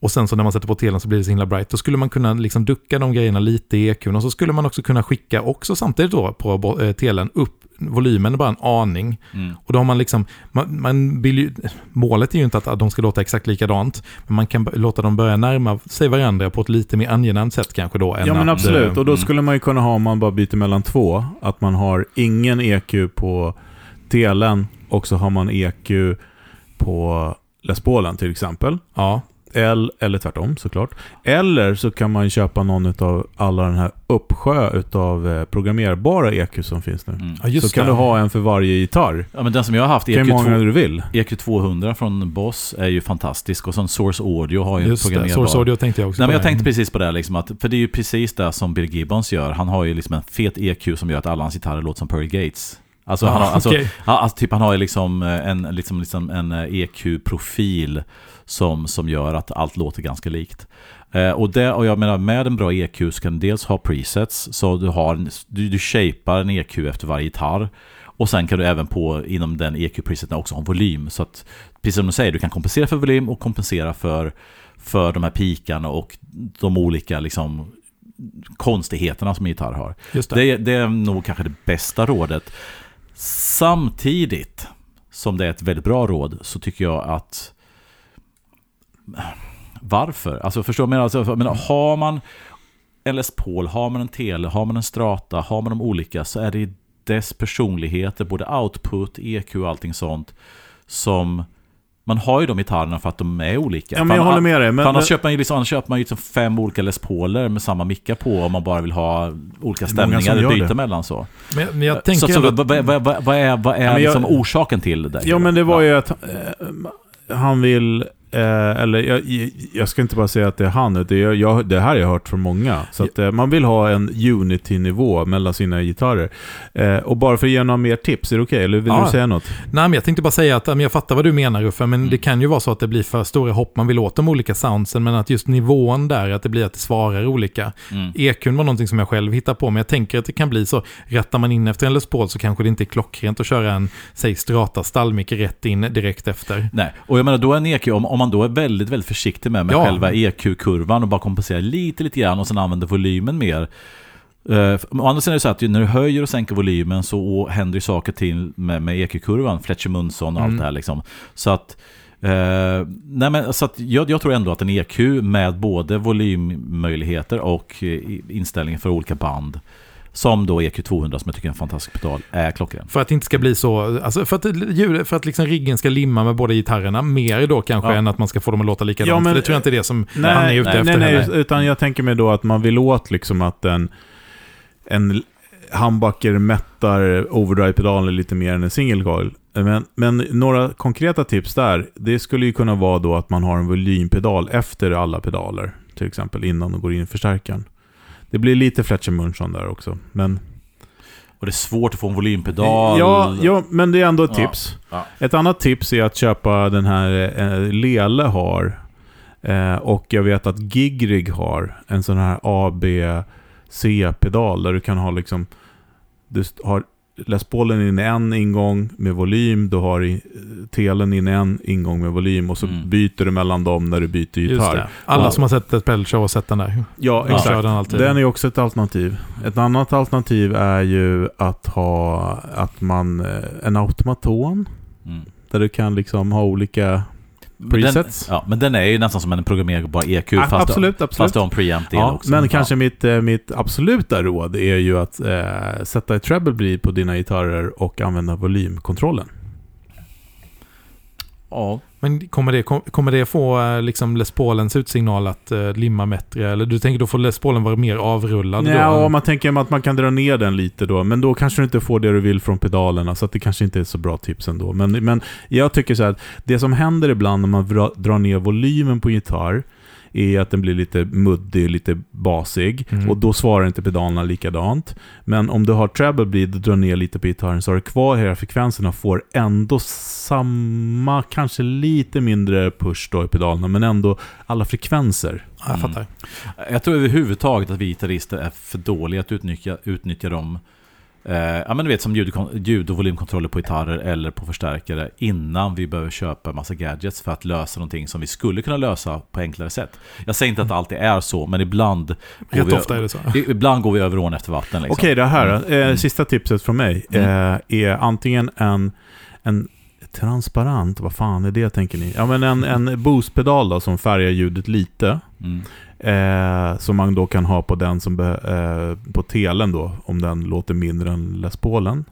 Och sen så när man sätter på telen så blir det så himla bright. Då skulle man kunna liksom ducka de grejerna lite i EQn och så skulle man också kunna skicka också samtidigt då på eh, telen upp volymen bara en aning. Mm. Och då har man liksom, man, man vill ju, målet är ju inte att, att de ska låta exakt likadant, men man kan låta dem börja närma sig varandra på ett lite mer angenämt sätt kanske då. än Ja, men att, absolut. eh, Och då mm. skulle man ju kunna ha, om man bara byter mellan två, att man har ingen EQ på telen och så har man EQ på Les Paulen till exempel. Ja, Eller, eller tvärtom såklart. Eller så kan man köpa någon av alla den här uppsjö av programmerbara EQ som finns nu. Mm. ja så kan det. du ha en för varje gitarr. Ja, men den som jag har haft, Hur många EQ2, du vill. EQ200 från Boss, är ju fantastisk. Och sen Source Audio har ju en det, programmerbar... Source Audio tänkte jag också Nej, men jag tänkte precis på det, liksom att, för det är ju precis det som Bill Gibbons gör. Han har ju liksom en fet EQ som gör att alla hans gitarrer låter som Pearl Gates. Alltså, Ah, han har, alltså, okej. Ja, alltså typ han har ju liksom en, liksom, liksom en eh, EQ-profil som, som gör att allt låter ganska likt. Eh, och, det, och jag menar med en bra EQ så kan du dels ha presets, så du, har, en- du, du shapear en EQ efter varje gitarr. Och sen kan du även på inom den EQ-preseten också ha en volym. Så att, precis som du säger, du kan kompensera för volym och kompensera för, för de här pikarna och de olika liksom, konstigheterna som en gitarr har. Just det. Det, det är nog kanske det bästa rådet. Samtidigt som det är ett väldigt bra råd så tycker jag att varför? Alltså förstår du? Alltså, jag menar, har man en Les Paul, har man en Tele, har man en Strata, har man de olika så är det dess personligheter, både output, EQ och allting sånt som man har ju de gitarrerna för att de är olika. Ja, men jag håller med dig. Men, annars men, köper man ju liksom, annars köper man ju liksom fem olika Les Pauler med samma mickar på om man bara vill ha olika Det stämningar eller byta det. mellan så. Men, men jag tänker så, så ändå vad, vad, vad, är, vad är Ja, men jag- liksom orsaken till det? ja, men det var ju att eh, han vill... Eh, eller jag, jag ska inte bara säga att det är han, utan jag, jag, det här har jag hört från många. Så att, eh, man vill ha en Unity-nivå mellan sina gitarrer. Eh, och bara för att ge några mer tips, är det okej? Eller vill Ja. du säga något? Nej, men jag tänkte bara säga att jag fattar vad du menar Uffe, men Mm. det kan ju vara så att det blir för stora hopp. Man vill åt de olika soundsen, men att just nivån där, att det blir att det svarar olika. Mm. EQn var någonting som jag själv hittade på, men jag tänker att det kan bli så. Rattar man in efter en Les Paul så kanske det inte är klockrent att köra en, säg strata stallmick rätt in direkt efter. Nej, och jag menar då är en EQ, om, om man då är väldigt, väldigt försiktig med, med Ja. själva EQ-kurvan och bara kompenserar lite, lite grann och sen använder volymen mer. Uh, å andra sidan är det så att när du höjer och sänker volymen så händer ju saker till med, med EQ-kurvan, Fletcher Munson och allt Mm. det här liksom. Så att, eh, nej men, så att jag, jag tror ändå att en EQ med både volymmöjligheter och eh, inställningar för olika band, som då EQ200 som jag tycker är en fantastisk pedal, är klockren. För att det inte ska bli så, alltså för att, ljud- för att liksom riggen ska limma med båda gitarrerna mer då kanske Ja. än att man ska få dem att låta likadant. Ja, men- för det tror jag inte är det som Nej, han är ute nej, efter nej, nej, utan jag tänker mig då att man vill åt liksom att en, en humbucker mättar overdrive-pedalen lite mer än en single coil. Men, men några konkreta tips där, det skulle ju kunna vara då att man har en volympedal efter alla pedaler, till exempel innan de går in i förstärkaren. Det blir lite Fletcher Munchon där också, men... Och det är svårt att få en volympedal. Ja, ja, men det är ändå ett Ja. tips. Ja. Ett annat tips är att köpa den här eh, Lele har. Eh, och jag vet att Gigrig har en sån här ABC-pedal där du kan ha liksom... Du har Les Paulen in i en ingång med volym, du har i, eh, telen in i en ingång med volym och så Mm. byter du mellan dem när du byter Just gitarr. det. Alla Ja. som har sett ett pedalshow har sett den där. Ja, Ja, exakt. kör den alltid. Den är också ett alternativ. Ett annat alternativ är ju att ha att man, eh, en automaton. Mm. Där du kan liksom ha olika presets. Den, ja, men den är ju nästan som en programmerbar EQ. Ah, fast, absolut, Du, absolut. fast du har en preamp-del Ja, också. men kanske mitt, eh, mitt absoluta råd är ju att eh, sätta ett treble på dina gitarrer och använda volymkontrollen. Ja. Men kommer det, kom- kommer det få eh, liksom Les Paulens utsignal att uh, limma bättre? Eller du tänker då får Les Paulen vara mer avrullad? Ja, då? om man tänker att man kan dra ner den lite då. Men då kanske du inte får det du vill från pedalerna. Så att det kanske inte är så bra tips ändå. Men, men jag tycker så här att det som händer ibland när man dra- drar ner volymen på gitarr är att den blir lite muddig, lite basig. Mm. Och då svarar inte pedalerna likadant. Men om du har treble bleed och drar ner lite på gitarren så har du kvar hela frekvenserna och får ändå samma, kanske lite mindre push då i pedalerna. Men ändå alla frekvenser. Ja, jag fattar. Jag tror överhuvudtaget att vi gitarrister är för dåliga att utnyttja, utnyttja dem. Eh, ja, men du vet som ljud, ljud och volymkontroller på gitarrer eller på förstärkare innan vi behöver köpa en massa gadgets för att lösa någonting som vi skulle kunna lösa på enklare sätt. Jag säger inte att det alltid är så, men ibland går, Rätt vi, ofta är det så. ibland går vi över ån efter vatten. Liksom. Okej, det här. Eh, Mm. Sista tipset från mig Mm. eh, är antingen en, en transparent, vad fan är det tänker ni? Ja men en, en boostpedal då som färgar ljudet lite. Mm. Eh, som man då kan ha på den som eh, på telen då, om den låter mindre än Les Paulen.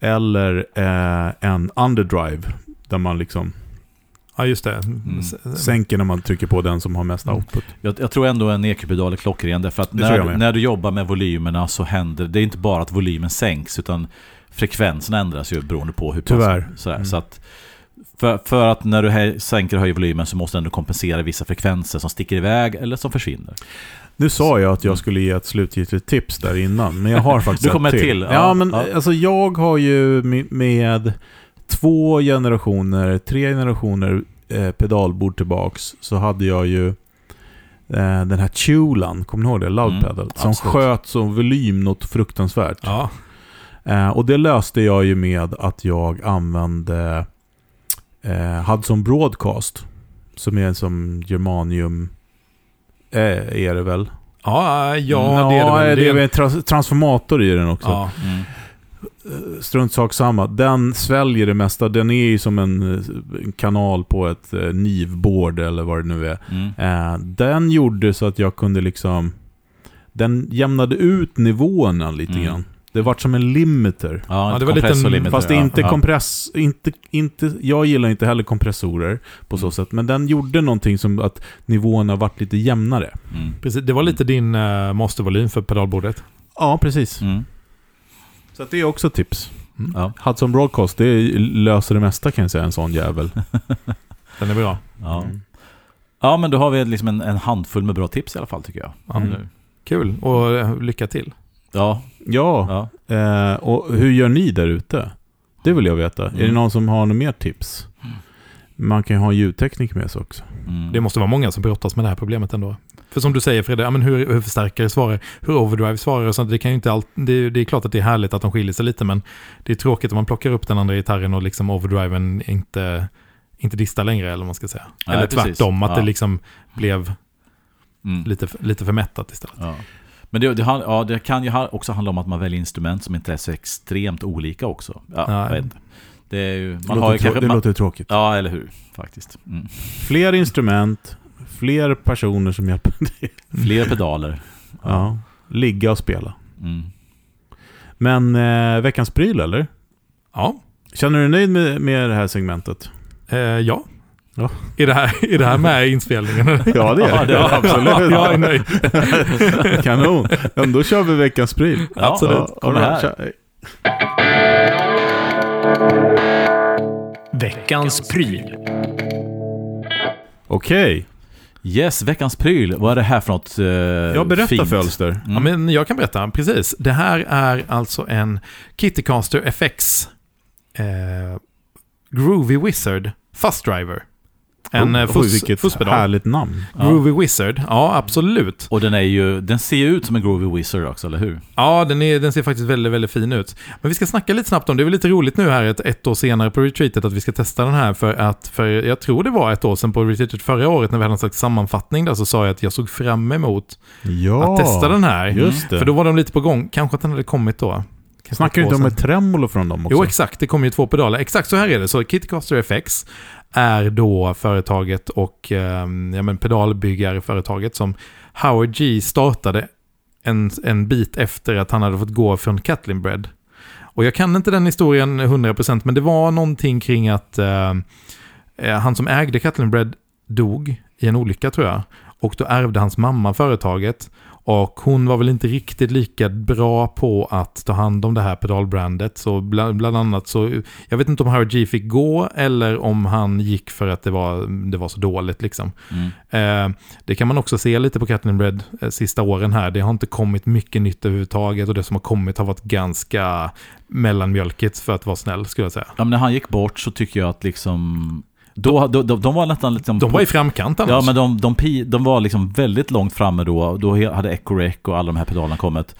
Eller eh, en underdrive, där man liksom Ja, just det. Mm. S- sänker när man trycker på den som har mest Mm. output. Jag, jag tror ändå en EQ-pedal är klockren, därför att när, när du jobbar med volymerna så händer det är inte bara att volymen sänks, utan frekvensen ändras ju beroende på hur pass- Tyvärr. Sådär, Mm. Så att För, för att när du hej, sänker och höjer volymen så måste du ändå kompensera vissa frekvenser som sticker iväg eller som försvinner. Nu sa jag att jag skulle ge ett slutgiltigt tips där innan, men jag har faktiskt Du kommer ett till. till, Ja, ja, men ja. alltså jag har ju med, med två generationer, tre generationer eh, pedalbord tillbaks, så hade jag ju eh, den här Tulan, kommer ni ihåg det? Loud Mm. Som absolut. sköt som volym något fruktansvärt. Ja. Eh, och det löste jag ju med att jag använde eh, Hudson Broadcast. Som är som germanium... Eh, är det väl? Ja, ja, Mm, det är det väl. det är en- väl en trans- transformator i den också. Ja. Mm. Eh, Strunt sak samma. Den sväljer det mesta. Den är ju som en, kanal på ett eh, NIV-board eller vad det nu är. Mm. Eh, den gjorde så att jag kunde liksom... Den jämnade ut nivåerna lite Mm. grann. Det vart som en limiter. Ja, Ja, det det var lite limiter, Fast ja. inte ja. kompress... Inte, inte, jag gillar inte heller kompressorer på så Mm. sätt. Men den gjorde någonting som att nivåerna vart lite jämnare. Mm. Precis, det var lite din uh, mastervolym för pedalbordet. Ja, precis. Mm. Så att det är också ett tips. Ja. Hudson Broadcast, det löser det mesta kan jag säga, en sån jävel. Den är bra. Ja. ja, men då har vi liksom en, en handfull med bra tips i alla fall tycker jag. Ja. Mm. Kul och eh, lycka till. Ja, Ja, ja. eh, och hur gör ni där ute? Det vill jag veta. Är det Mm. någon som har något mer tips? Man kan ju ha en ljudteknik med sig också. Mm. Det måste vara många som brottas med det här problemet ändå. För som du säger Fredrik, ja, men hur, hur förstärkare svarar, hur overdrive svarar och sånt. Det, kan ju inte allt, det, det är klart att det är härligt att de skiljer sig lite, men det är tråkigt om man plockar upp den andra gitarren och liksom overdriven inte, inte distar längre, eller vad man ska säga. Nej, eller precis. tvärtom, att Ja. det liksom blev Mm. lite, lite för mättat istället. Ja. Men det, det, ja, det kan ju ha- också handla om att man väljer instrument som inte är så extremt olika också. Ja, Nej. jag vet inte. Det, är ju, Det, man har ju låter, kanske... det man, låter tråkigt. Ja, eller hur? Faktiskt. Mm. Fler instrument, fler personer som hjälper dig. Fler pedaler. Ja. Ligga och spela. Mm. Men eh, veckans pryl eller? Ja, Känner du dig nöjd med, med det här segmentet? eh, ja. Ja. Är, det här, är det här med i inspelningen? Ja, det är Ja, det det. absolut. jag är nöjd. Kanon. Ja, då kör vi veckans pryl. Ja, Absolut. ja, kom här. Veckans pryl. Okej, Yes, veckans pryl. Vad är det här för något eh, jag berättar fint? för Ölster. Mm. Ja, men jag kan berätta, precis. Det här är alltså en Kittycaster FX eh, Groovy Wizard Fuzz Driver. En Oh, fuss, vilket fusspedal. härligt namn. Ja. Groovy Wizard, ja absolut. Och den är ju, den ser ju ut som en Groovy Wizard också, eller hur? Ja, den, är, den ser faktiskt väldigt, väldigt fin ut. Men vi ska snacka lite snabbt om, det är väl lite roligt nu här ett, ett år senare på retreatet att vi ska testa den här för att, för jag tror det var ett år sedan på retreatet förra året när vi hade en slags sammanfattning där så sa jag att jag såg fram emot Ja, att testa den här. Just det. För då var de lite på gång, kanske att den hade kommit då. Kanske Snackar du inte om ett tremolo från dem också? Jo, exakt. Det kommer ju två pedaler. Exakt så här är det. Så Kittycaster FX är då företaget och eh, ja, men pedalbyggarföretaget som Howard G startade en, en bit efter att han hade fått gå från Catlin Bread. Och jag kan inte den historien 100% men det var någonting kring att eh, eh, han som ägde Catlin Bread dog i en olycka tror jag. Och då ärvde hans mamma företaget. Och hon var väl inte riktigt lika bra på att ta hand om det här pedalbrandet. Så bland, bland annat så, jag vet inte om Howard G fick gå eller om han gick för att det var, det var så dåligt liksom. Mm. Eh, det kan man också se lite på Catlin Bread eh, sista åren här. Det har inte kommit mycket nytt överhuvudtaget och det som har kommit har varit ganska mellanmjölkigt för att vara snäll skulle jag säga. Ja, men när han gick bort så tycker jag att liksom... Då, de, de, de var nästan liksom... De var i framkant annars. Ja, men de, de, de var liksom väldigt långt framme då. Då hade Ecorec och alla de här pedalerna kommit.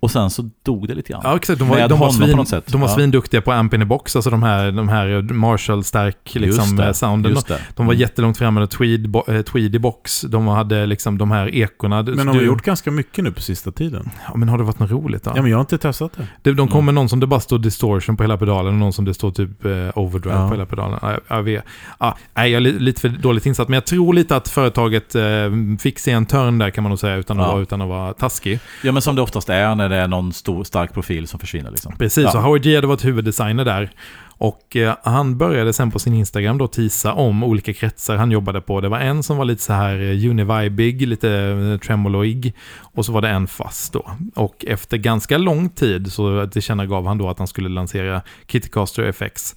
Och sen så dog det lite grann. Ja, exakt. De var, Med de var, honom på svin, något sätt. de var Ja. svinduktiga på amp in a box, alltså de här, de här Marshall-stark liksom, det, eh, sounden. Just det. De var Mm. jättelångt framme med tweed, bo, eh, tweed i box. De hade liksom de här ekorna. Men de har du- gjort ganska mycket nu på sista tiden. Ja, men har det varit något roligt då? Ja, men jag har inte testat det. Det, de kommer Mm. någon som det bara står distortion på hela pedalen och någon som det står typ eh, overdrive Ja. på hela pedalen. Ja, jag, jag vet. Ja, nej, jag är li- lite för dåligt insatt, men jag tror lite att företaget eh, fick sig en törn där kan man nog säga utan att, Ja. vara, utan att vara taskig. Ja, men som det oftast är när det är någon stor, stark profil som försvinner liksom. Precis, Ja. så Howard G hade varit huvuddesigner där. Och eh, han började sen på sin Instagram då tisa om olika kretsar han jobbade på. Det var en som var lite så här eh, univibig, lite eh, tremoloig. Och så var det en fast då. Och efter ganska lång tid så tillkännagav han då att han skulle lansera Kittycaster FX.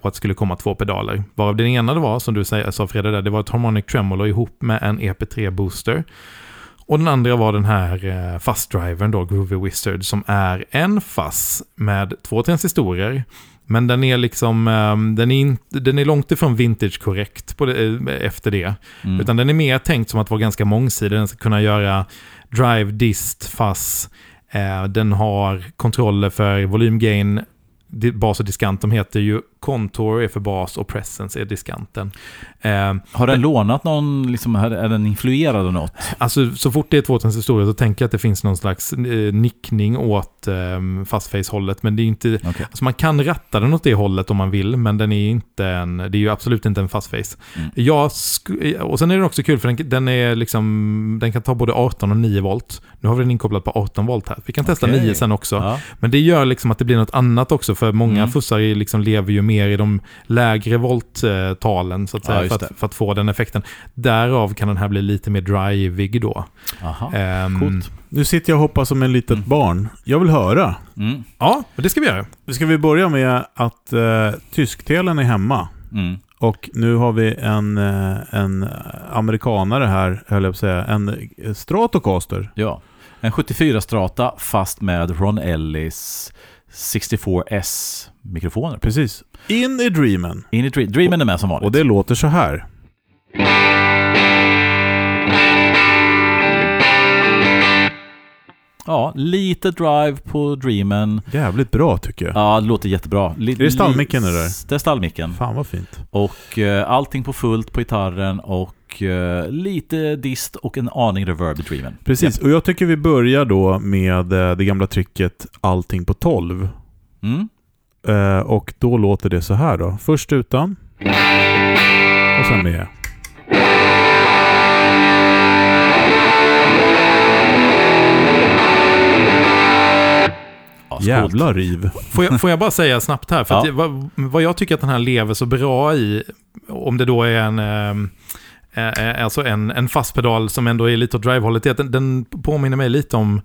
Och att det skulle komma två pedaler. Varav den ena det var, som du sa Fredrik, där, det var ett Harmonic Tremolo ihop med en EP3 Booster. Och den andra var den här eh, fast-drivern då, Groovy Wizard, som är en fass med två transistorer. Men den är liksom, um, den, är in, den är långt ifrån vintage korrekt det, eh, efter det. Mm. Utan den är mer tänkt som att vara ganska mångsidig. Den ska kunna göra drive, dist, fass. Eh, den har kontroller för volymgain, bas och diskant. De heter ju Contour är för bas och Presence är diskanten. Eh, har den lånat någon, liksom, är den influerad av något? Alltså så fort det är två historia så tänker jag att det finns någon slags eh, nickning åt eh, fastface-hållet. Men det är inte, okay. alltså man kan ratta den åt det hållet om man vill, men den är inte en, det är ju absolut inte en fastface. Mm. Jag och sen är den också kul för den, den, är liksom, den kan ta både 18 och 9 volt. Nu har vi den inkopplad på 18 volt här. Vi kan testa okay. 9 sen också. Ja. Men det gör liksom att det blir något annat också, för många mm. fussar liksom lever ju mer i de lägre volttalen så att säga, ja, för, att, för, att, få den effekten. Därav kan den här bli lite mer drivig då. Aha, um, coolt. Nu sitter jag och hoppas som en litet mm. barn. Jag vill höra. Mm. Ja, det ska vi göra. Ska vi börja med att uh, tysktelen är hemma. Mm. Och nu har vi en, uh, en amerikanare här, höll jag på att säga. En Stratocaster. Ja, en 74 Strata fast med Ron Ellis 64S-mikrofoner. Precis. In i Dreamen. In i Dream. Dreamen är med som vanligt. Och det låter så här. Ja, lite drive på Dreamen. Jävligt bra tycker jag. Ja, det låter jättebra. Li är det stallmicken det där? Det är stallmicken. Fan vad fint. Och uh, allting på fullt på gitarren och uh, lite dist och en aning reverb i Dreamen. Precis, och jag tycker vi börjar då med uh, det gamla tricket allting på 12. Mm. och då låter det så här då. Först utan. Och sen med. Jävla riv. Får jag, får jag bara säga snabbt här, för ja. att, vad, vad, jag tycker att den här lever så bra i, om det då är en... Eh, alltså en, en fast pedal som ändå är lite åt drive-hållet, den, den påminner mig lite om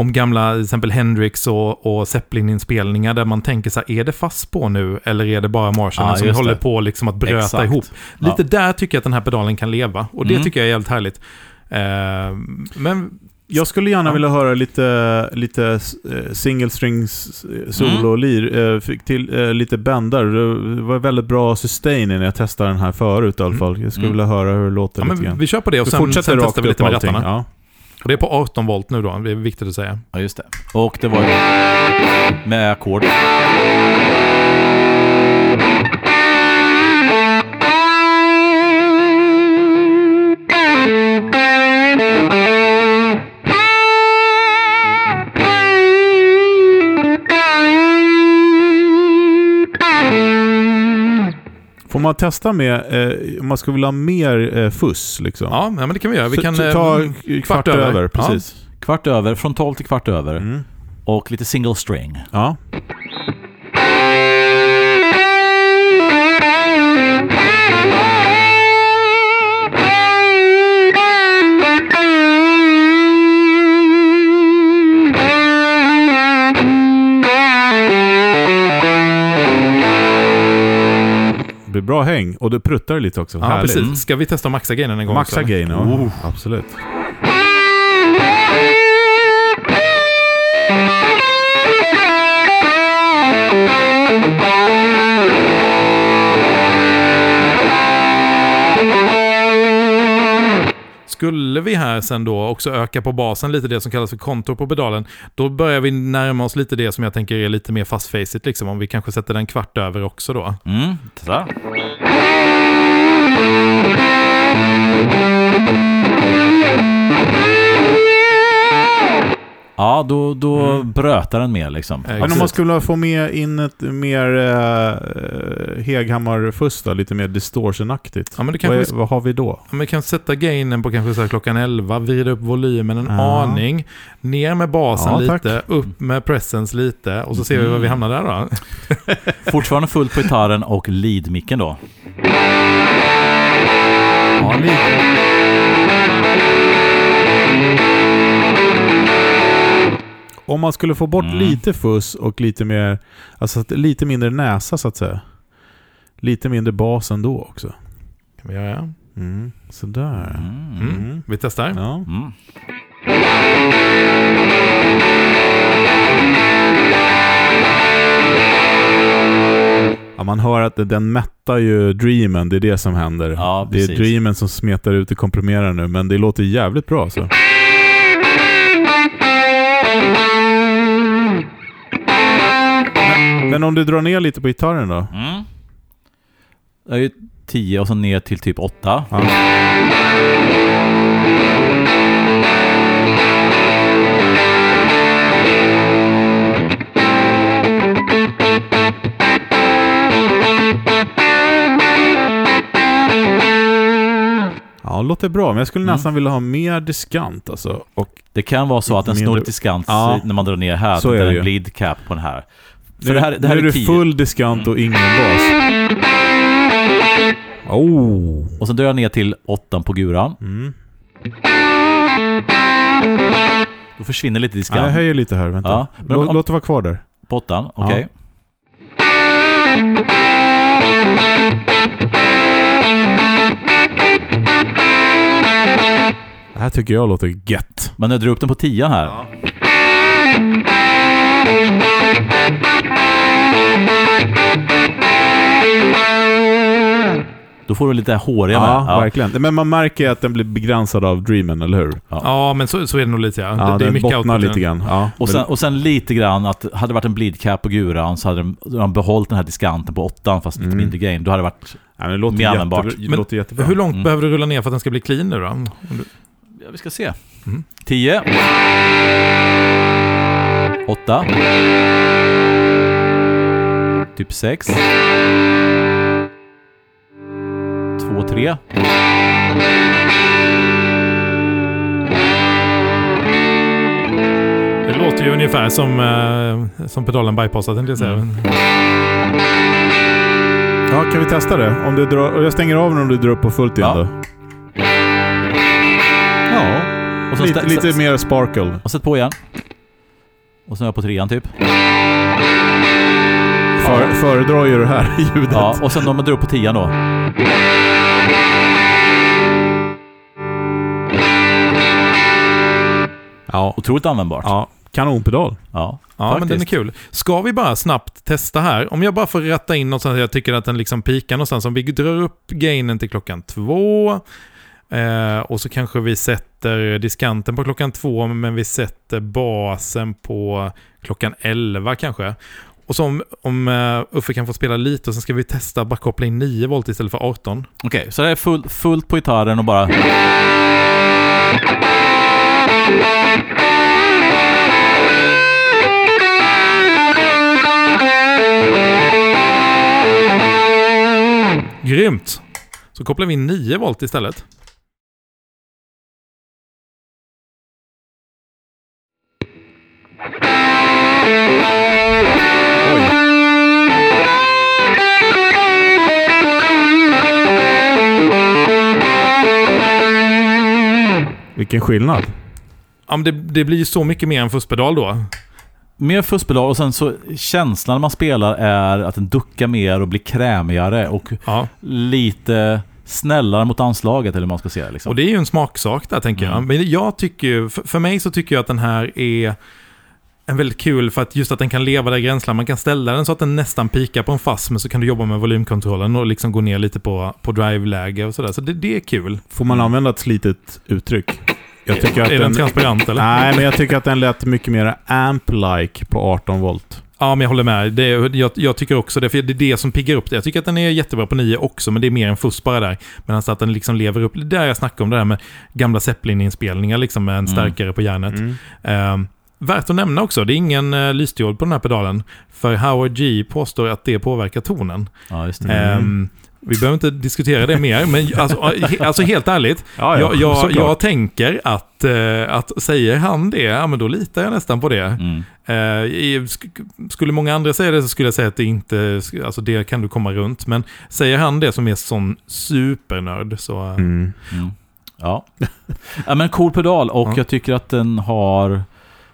om gamla till exempel Hendrix och, och Zeppelin-inspelningar där man tänker så här, är det fast på nu eller är det bara Marshallen ja, som håller på liksom att bröta Exakt. ihop? Lite ja. där tycker jag att den här pedalen kan leva och det mm. tycker jag är jävligt härligt. Uh, men jag skulle gärna ja. vilja höra lite, lite eh, single strings eh, solo och lir. Mm. Fick till lite bändar. Det var väldigt bra sustain när jag testade den här förut i alla mm. fall. Jag skulle mm. vilja höra hur det låter ja, lite grann. Vi kör på det och sen, sen testar vi lite med rattarna. Ja. Och det är på 18 volt nu då, det är viktigt att säga. Ja, just det. Och det var med ackord. Får man testa med, eh, om man skulle vilja ha mer eh, fuss liksom? Ja, men det kan vi göra. Vi kan, ta, ta eh, kvart, kvart över. över. precis. Ja. Kvart över, från 12 till kvart över. Mm. Och lite single string. Ja. Blir bra häng. Och du pruttar lite också. Ja, Härligt. precis. Ska vi testa maxa gainen en gång Maxa gain, ja. Oh. Absolut. Skulle vi här sen då också öka på basen lite det som kallas för kontor på pedalen, då börjar vi närma oss lite det som jag tänker är lite mer fastfacet liksom, om vi kanske sätter den kvart över också då. Mm, så. Mm. Ja, då, då Mm. brötar den mer liksom. Men om man skulle få med in ett mer eh, Heghammar-fuss lite mer distortionaktigt. Ja, men det vad, vad har vi då? Ja, men kan sätta gainen på kanske så här klockan 11, vrida upp volymen en Ja. aning, ner med basen Ja, tack. lite, upp med presence lite och så ser vi var vi Mm. hamnar där då. Fortfarande fullt på gitarren och lead-micken då. Ja, lite. Om man skulle få bort Mm. lite fuss och lite mer, alltså lite mindre näsa så att säga. Lite mindre bas ändå också. Kan vi göra? Mm. Sådär. Mm. Mm. Vi testar. Ja. Mm. ja, man hör att den mättar ju Dreamen, det är det som händer. Ja, det är. Dreamen som smetar ut och komprimerar nu, men det låter jävligt bra så. Men, men om du drar ner lite på gitarren då? Mm. Det är ju 10 och så ner till typ 8. Ja. Ja, det låter bra, men jag skulle Mm. nästan vilja ha mer diskant alltså. Och Det kan vara så att den snor skans Ja. när man drar ner här. Så Så är det det är ju. en bleed cap på den här. För nu, det här, det här nu är är det 10. full diskant och ingen bas. Oh! Och sen drar jag ner till 8 på guran. Mm. Då försvinner lite Ja, jag diskant höjer lite här, vänta. Ja, men om- låt det vara kvar där. på 8. Okej. Det här tycker jag låter gött. Men jag drar upp den på 10 här. Då får du lite håriga Ja, med. verkligen. Men man märker ju att den blir begränsad av Dreamen, eller hur? Ja, men så, så är det nog lite ja. Ja, det, det är mycket bottnar lite grann. Ja, Och sen, och sen lite grann att hade det varit en bleed cap på guran så hade de, de behållit den här diskanten på 8 fast lite Mm. mindre gain. Då hade det varit... ja, men det låter, mer jättebra, användbart. det Men låter jättebra. Hur långt Mm. behöver du rulla ner för att den ska bli clean nu då? Ja, vi ska se. Mm. 10. 8. Typ 6. 2, 3. Det låter ju ungefär som, eh, som pedalen bypassat, tänkte jag säga. Mm. Ja, kan vi testa det? Om du drar, jag stänger av den om du drar upp på fullt igen Ja. då. Ja, Och så lite, stä- lite mer sparkle. Och sätt på igen. Och sen är jag på trean typ. För, Föredrar ju det här ljudet. Ja, och sen om man drar upp på tian då. ja. Otroligt användbart. ja. Kanonpedal. Ja, Ja, men den är kul. Ska vi bara snabbt testa här? Om jag bara får ratta in här, jag tycker att den liksom pikar någonstans. Om vi drar upp gainen till klockan två. Eh, och så kanske vi sätter diskanten på klockan två, men vi sätter basen på klockan 11 kanske. Och så om, om uh, Uffe kan få spela lite och sen ska vi testa bara koppla in 9 volt istället för 18. Okej, så det är full, fullt på gitarren och bara... Grymt! Så kopplar vi in 9 volt istället. Vilken skillnad. Ja, men det, det blir så mycket mer än fusspedal då. Mer fusspedaler och sen så känslan när man spelar är att den duckar mer och blir krämigare och Ja. lite snällare mot anslaget eller hur man ska säga. Liksom. Och det är ju en smaksak där tänker jag. Mm. Men jag tycker för, för mig så tycker jag att den här är en väldigt kul för att just att den kan leva där i gränsland. Man kan ställa den så att den nästan pikar på en fast men så kan du jobba med volymkontrollen och liksom gå ner lite på, på drive-läge och sådär. Så det, det är kul. Får man använda ett slitet uttryck? Jag tycker att är den den... transparent eller? Nej, men jag tycker att den lät mycket mer amp-like på 18 volt. Ja, men jag håller med. Det jag, jag tycker också det, för det är det som piggar upp det. Jag tycker att den är jättebra på 9 också, men det är mer en fuss bara där. Medan att den liksom lever upp, det där jag snackade om, det där med gamla Zeppelin-inspelningar liksom med en Mm. stärkare på järnet. Mm. Ehm, värt att nämna också, det är ingen uh, lysdiod på den här pedalen. För Howard G påstår att det påverkar tonen. Ja, just det. Mm. Ehm, vi behöver inte diskutera det mer, men alltså, he- alltså helt ärligt. Ja, ja, jag, jag, tänker att, eh, att säger han det, ja men då litar jag nästan på det. Mm. Eh, sk- skulle många andra säga det så skulle jag säga att det inte, alltså det kan du komma runt. Men säger han det som är sån supernörd så... eh, Mm. Mm. Ja. ja, men cool pedal och Ja. jag tycker att den har,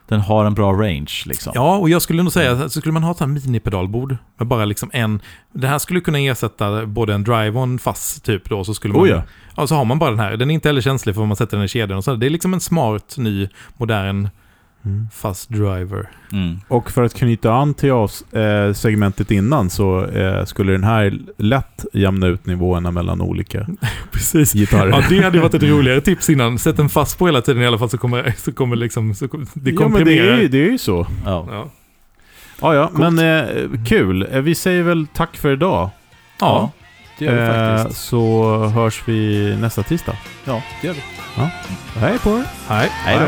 den har en bra range. Liksom. Ja, och jag skulle nog säga att så skulle man ha ett här minipedalbord med bara liksom en... Det här skulle kunna ersätta både en drive och en fast typ då, så skulle man... Oh ja. Ja, så har man bara den här. Den är inte heller känslig för vad man sätter den i kedjan och så. Det är liksom en smart, ny, modern Mm. fast driver. Mm. Och för att knyta an till oss, eh, segmentet innan så eh, skulle den här lätt jämna ut nivåerna mellan olika Precis. gitarrer. Ja, det hade ju varit ett roligare tips innan. Sätt den fast på hela tiden i alla fall så kommer, så kommer liksom... Så, kommer- det ja, men det komprimerar. är, ju, det är ju så. Ja. Ja. Ja, ja, men eh, kul. Eh, Vi säger väl tack för idag. ja. det gör vi Eh, faktiskt. så hörs vi nästa tisdag. Ja, det gör vi. Hej på er! Hej. Hej då.